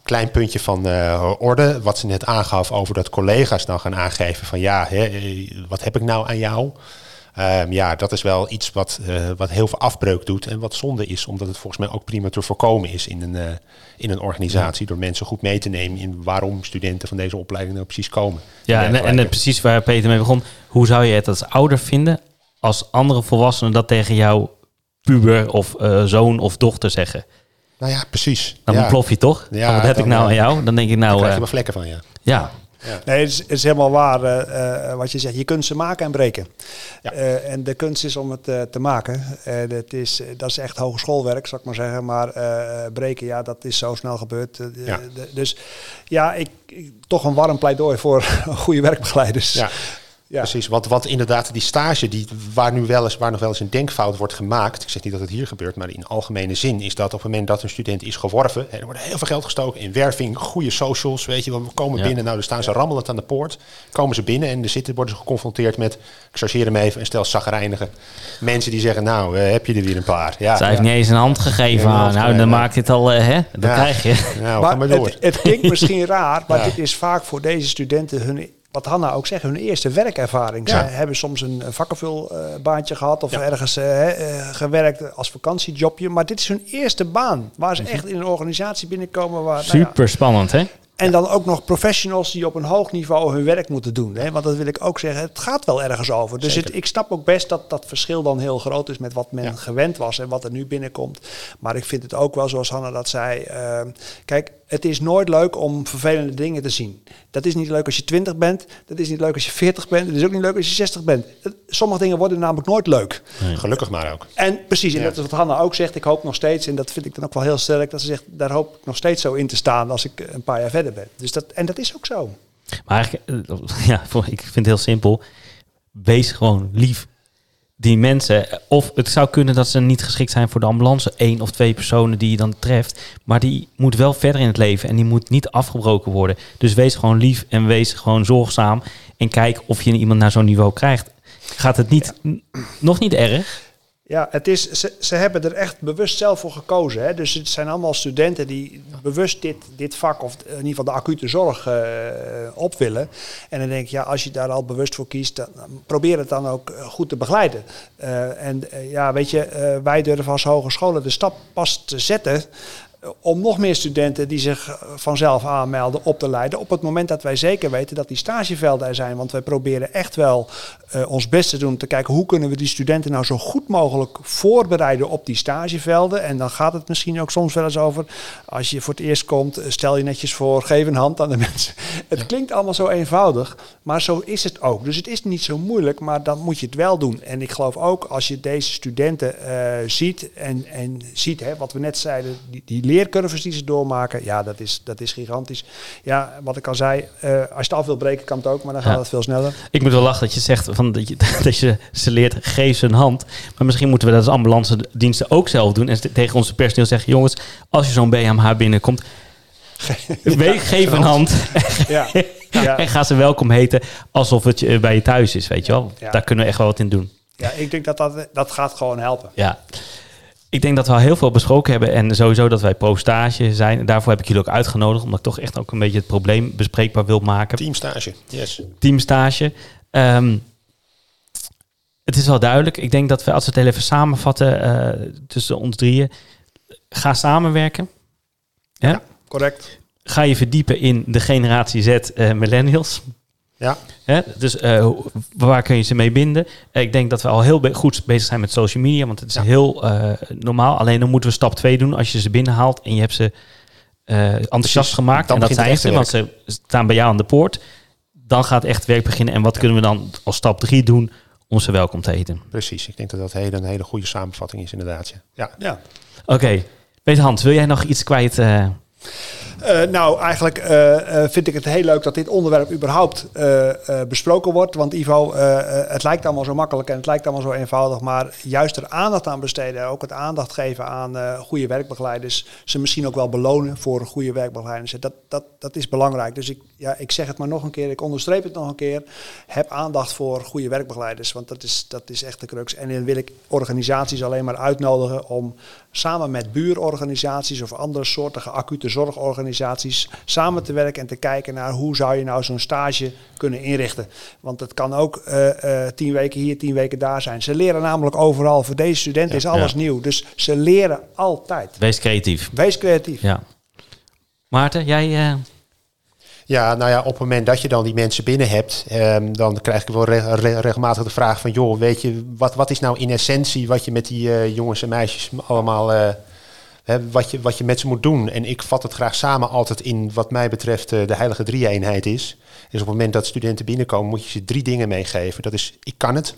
[SPEAKER 5] Klein puntje van eh, orde, wat ze net aangaf over dat collega's dan gaan aangeven van ja, hè, eh, wat heb ik nou aan jou? Ehm, ja, dat is wel iets wat, eh, wat heel veel afbreuk doet en wat zonde is, omdat het volgens mij ook prima te voorkomen is in een, eh, in een organisatie, door mensen goed mee te nemen in waarom studenten van deze opleiding nou precies komen.
[SPEAKER 3] Ja, en, en, precies waar Peter mee begon. Hoe zou je het als ouder vinden als andere volwassenen dat tegen jouw puber of eh, zoon of dochter zeggen?
[SPEAKER 5] Nou ja, precies.
[SPEAKER 3] Dan
[SPEAKER 5] ja,
[SPEAKER 3] ontplof je toch?
[SPEAKER 5] Ja,
[SPEAKER 3] wat heb
[SPEAKER 5] dan,
[SPEAKER 3] ik nou aan jou? Dan denk ik nou,
[SPEAKER 5] krijg
[SPEAKER 3] eh,
[SPEAKER 5] je wel vlekken van, ja.
[SPEAKER 3] ja,
[SPEAKER 4] Nee, het is, het is helemaal waar eh, eh, wat je zegt. Je kunt ze maken en breken.
[SPEAKER 5] Ja.
[SPEAKER 4] Eh, en de kunst is om het te maken. Dat, is, dat is echt hogeschoolwerk, zal ik maar zeggen. Maar breken, ja, dat is zo snel gebeurd.
[SPEAKER 5] Ja.
[SPEAKER 4] dus ja, ik, ik- toch een warm pleidooi voor goede werkbegeleiders.
[SPEAKER 5] Ja. Precies, want, want inderdaad, die stage die, waar, nu wel eens, waar nog wel eens een denkfout wordt gemaakt, ik zeg niet dat het hier gebeurt, maar in algemene zin is dat op het moment dat een student is geworven, er wordt heel veel geld gestoken in werving, goede socials, weet je, we komen
[SPEAKER 3] Ja.
[SPEAKER 5] binnen, nou dan staan ze rammelend aan de poort, komen ze binnen en er zitten, worden ze geconfronteerd met, ik chargeer hem even, een stel zagrijnige mensen die zeggen, nou eh, heb je er weer een paar. Ja,
[SPEAKER 7] Zij heeft niet eens een hand gegeven
[SPEAKER 5] Ja,
[SPEAKER 7] aan. Nou, dan maakt dit al, eh, hè? Dat
[SPEAKER 5] Ja.
[SPEAKER 7] krijg je.
[SPEAKER 5] nou, ga maar door.
[SPEAKER 4] Het, het klinkt misschien raar, maar
[SPEAKER 5] Ja.
[SPEAKER 4] dit is vaak voor deze studenten hun, wat Hanna ook zegt, hun eerste werkervaring.
[SPEAKER 5] Ja.
[SPEAKER 4] Ze hebben soms een, vakkenvulbaantje gehad of
[SPEAKER 5] Ja.
[SPEAKER 4] ergens eh, eh, gewerkt als vakantiejobje. Maar dit is hun eerste baan, waar
[SPEAKER 5] Mhm.
[SPEAKER 4] ze echt in een organisatie binnenkomen. Waar, nou ja,
[SPEAKER 7] Super spannend, hè?
[SPEAKER 4] en dan ook nog professionals die op een hoog niveau hun werk moeten doen. Hè? Want dat wil ik ook zeggen, het gaat wel ergens over. Dus het, ik snap ook best dat dat verschil dan heel groot is met wat men
[SPEAKER 5] Ja.
[SPEAKER 4] gewend was en wat er nu binnenkomt. Maar ik vind het ook wel, zoals Hanna dat zei. eh, kijk, het is nooit leuk om vervelende dingen te zien. Dat is niet leuk als je 20 bent. Dat is niet leuk als je 40 bent. Het is ook niet leuk als je 60 bent. Sommige dingen worden namelijk nooit leuk.
[SPEAKER 5] Gelukkig maar ook.
[SPEAKER 4] En precies, en
[SPEAKER 5] Ja.
[SPEAKER 4] dat is wat Hanna ook zegt. Ik hoop nog steeds, en dat vind ik dan ook wel heel sterk, dat ze zegt, daar hoop ik nog steeds zo in te staan als ik een paar jaar verder ben. Dus dat, en dat is ook zo.
[SPEAKER 3] Maar eigenlijk, eh, ja, ik vind het heel simpel. Wees gewoon lief. Die mensen, of het zou kunnen dat ze niet geschikt zijn voor de ambulance. één of twee personen die je dan treft. Maar die moet wel verder in het leven en die moet niet afgebroken worden. Dus wees gewoon lief en wees gewoon zorgzaam. En kijk of je iemand naar zo'n niveau krijgt. Gaat het niet, nog niet erg?
[SPEAKER 4] Ja, het is, ze, ze hebben er echt bewust zelf voor gekozen. Hè? Dus het zijn allemaal studenten die bewust dit, dit vak, of in ieder geval de acute zorg, eh, op willen. En dan denk ik, ja, als je daar al bewust voor kiest, dan probeer het dan ook eh, goed te begeleiden. Eh, en ja, weet je, wij durven als hogescholen de stap pas te zetten om nog meer studenten die zich eh, vanzelf aanmelden op te leiden. Op het moment dat wij zeker weten dat die stagevelden er zijn. Want wij proberen echt wel eh, ons best te doen om te kijken hoe kunnen we die studenten nou zo goed mogelijk voorbereiden op die stagevelden. En dan gaat het misschien ook soms wel eens over, als je voor het eerst komt, eh, stel je netjes voor, geef een hand aan de mensen. Het klinkt allemaal zo eenvoudig, maar zo is het ook. Dus het is niet zo moeilijk, maar dan moet je het wel doen. En ik geloof ook als je deze studenten eh, ziet en, en ziet, hè, wat we net zeiden, die, die leercurves die ze doormaken, ja, dat is, dat is gigantisch. Ja, wat ik al zei, eh, als je het af wil breken kan het ook, maar dan gaat
[SPEAKER 3] Ja.
[SPEAKER 4] het veel sneller.
[SPEAKER 3] Ik moet wel lachen dat je zegt van dat, je, dat je ze leert, geef ze een hand. Maar misschien moeten we dat als ambulance diensten ook zelf doen. En tegen onze personeel zeggen, jongens, als je zo'n BMH binnenkomt, geef een hand.
[SPEAKER 4] Ja, ja.
[SPEAKER 3] En ga ze welkom heten alsof het je- bij je thuis is, weet je wel. Daar kunnen we echt wel wat in doen.
[SPEAKER 4] ja ik denk dat dat, dat gaat gewoon helpen.
[SPEAKER 3] Ja. Ik denk dat we al heel veel besproken hebben en sowieso dat wij pro-stage zijn. En daarvoor heb ik jullie ook uitgenodigd, omdat ik toch echt ook een beetje het probleem bespreekbaar wil maken.
[SPEAKER 5] Teamstage, yes.
[SPEAKER 3] Teamstage. Ehm, het is wel duidelijk. Ik denk dat we, als we het even samenvatten eh, tussen ons drieën, ga samenwerken. Ja?
[SPEAKER 4] Correct.
[SPEAKER 3] Ga je verdiepen in de generatie Z eh, millennials.
[SPEAKER 5] Ja,
[SPEAKER 3] Hè? Dus eh, waar kun je ze mee binden? Eh, ik denk dat we al heel be- goed bezig zijn met social media, want het is
[SPEAKER 5] Ja.
[SPEAKER 3] heel eh, normaal. Alleen dan moeten we stap 2 doen als je ze binnenhaalt en je hebt ze eh, enthousiast
[SPEAKER 5] Precies.
[SPEAKER 3] gemaakt.
[SPEAKER 5] Dan
[SPEAKER 3] en dat
[SPEAKER 5] begint
[SPEAKER 3] zijn
[SPEAKER 5] het
[SPEAKER 3] ze, want ze staan bij jou aan de poort. Dan gaat echt werk beginnen. En wat kunnen we dan als stap 3 doen om ze welkom te heten?
[SPEAKER 5] precies. Ik denk dat dat hele, een hele goede samenvatting is inderdaad. Ja. ja.
[SPEAKER 4] Ja.
[SPEAKER 3] Oké, Peter Hans, wil jij nog iets kwijt? Eh?
[SPEAKER 4] Nou, eigenlijk eh, eh, vind ik het heel leuk dat dit onderwerp überhaupt besproken wordt. Want Ivo, het lijkt allemaal zo makkelijk en het lijkt allemaal zo eenvoudig. Maar juist er aandacht aan besteden, ook het aandacht geven aan goede werkbegeleiders. Ze misschien ook wel belonen voor goede werkbegeleiders. Dat, dat, dat is belangrijk. Dus ik, ja, ik zeg het maar nog een keer, ik onderstreep het nog een keer. Heb aandacht voor goede werkbegeleiders, want dat is, dat is echt de crux. En dan wil ik organisaties alleen maar uitnodigen om samen met buurorganisaties of andere soortige acute zorgorganisaties samen te werken en te kijken naar hoe zou je nou zo'n stage kunnen inrichten. Want het kan ook eh, eh, tien weken hier, tien weken daar zijn. Ze leren namelijk overal. Voor deze studenten is alles
[SPEAKER 3] Ja.
[SPEAKER 4] nieuw. Dus ze leren altijd.
[SPEAKER 3] Wees creatief.
[SPEAKER 4] Wees creatief.
[SPEAKER 3] Ja. Maarten, jij... eh,
[SPEAKER 5] Ja, nou ja, op het moment dat je dan die mensen binnen hebt, ehm, dan krijg ik wel re- re- regelmatig de vraag van, joh, weet je, wat, wat is nou in essentie wat je met die eh, jongens en meisjes allemaal, eh, hè, wat, je, wat je met ze moet doen? En ik vat het graag samen altijd in wat mij betreft eh, de heilige drie-eenheid is. Dus op het moment dat studenten binnenkomen, moet je ze drie dingen meegeven. Dat is, ik kan het.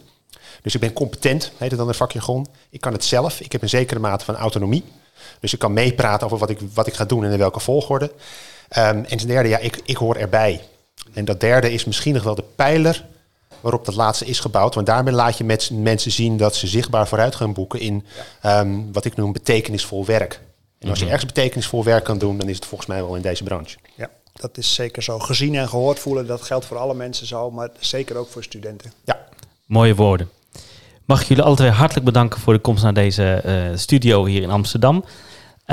[SPEAKER 5] Dus ik ben competent, heet het dan in vakjargon. Ik kan het zelf. Ik heb een zekere mate van autonomie. Dus ik kan meepraten over wat ik, wat ik ga doen en in welke volgorde. Ehm, en ten derde, ja, ik, ik hoor erbij. En dat derde is misschien nog wel de pijler waarop dat laatste is gebouwd. Want daarmee laat je met mensen zien dat ze zichtbaar vooruit gaan boeken in ehm, wat ik noem betekenisvol werk. En als je ergens betekenisvol werk kan doen, dan is het volgens mij wel in deze branche.
[SPEAKER 4] Ja, dat is zeker zo. Gezien en gehoord voelen, dat geldt voor alle mensen zo, maar zeker ook voor studenten.
[SPEAKER 5] Ja,
[SPEAKER 3] Mooie woorden. Mag ik jullie alle twee hartelijk bedanken voor de komst naar deze eh, studio hier in Amsterdam.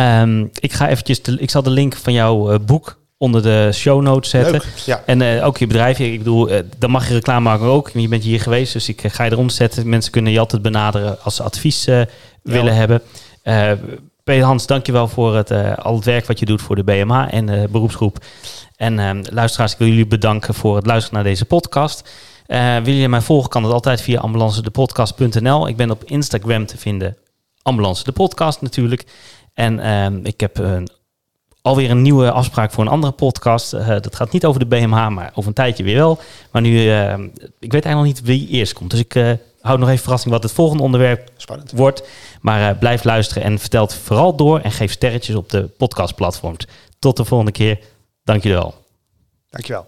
[SPEAKER 3] Ehm, ik ga eventjes, de, ik zal de link van jouw eh, boek onder de show notes zetten.
[SPEAKER 5] leuk. Ja.
[SPEAKER 3] En eh, ook je bedrijf, ik bedoel, eh, dan mag je reclame maken ook. Je bent hier geweest, dus ik ga je eronder zetten. Mensen kunnen je altijd benaderen als ze advies willen hebben. Peter Hans, dankjewel voor het, al het werk wat je doet voor de BMA en de beroepsgroep. En ehm, luisteraars, ik wil jullie bedanken voor het luisteren naar deze podcast. Wil je mij volgen, kan dat altijd via ambulancedepodcast.nl. Ik ben op Instagram te vinden, Ambulance de Podcast natuurlijk. En ehm, ik heb een alweer een nieuwe afspraak voor een andere podcast. Eh, dat gaat niet over de BMH, maar over een tijdje weer wel. Maar nu, eh, ik weet eigenlijk nog niet wie eerst komt. Dus ik eh hou nog even verrassing wat het volgende onderwerp
[SPEAKER 5] Spannend.
[SPEAKER 3] wordt. Maar eh, blijf luisteren en vertel het vooral door. En geef sterretjes op de podcastplatforms. Tot de volgende keer. Dank jullie wel.
[SPEAKER 4] Dankjewel.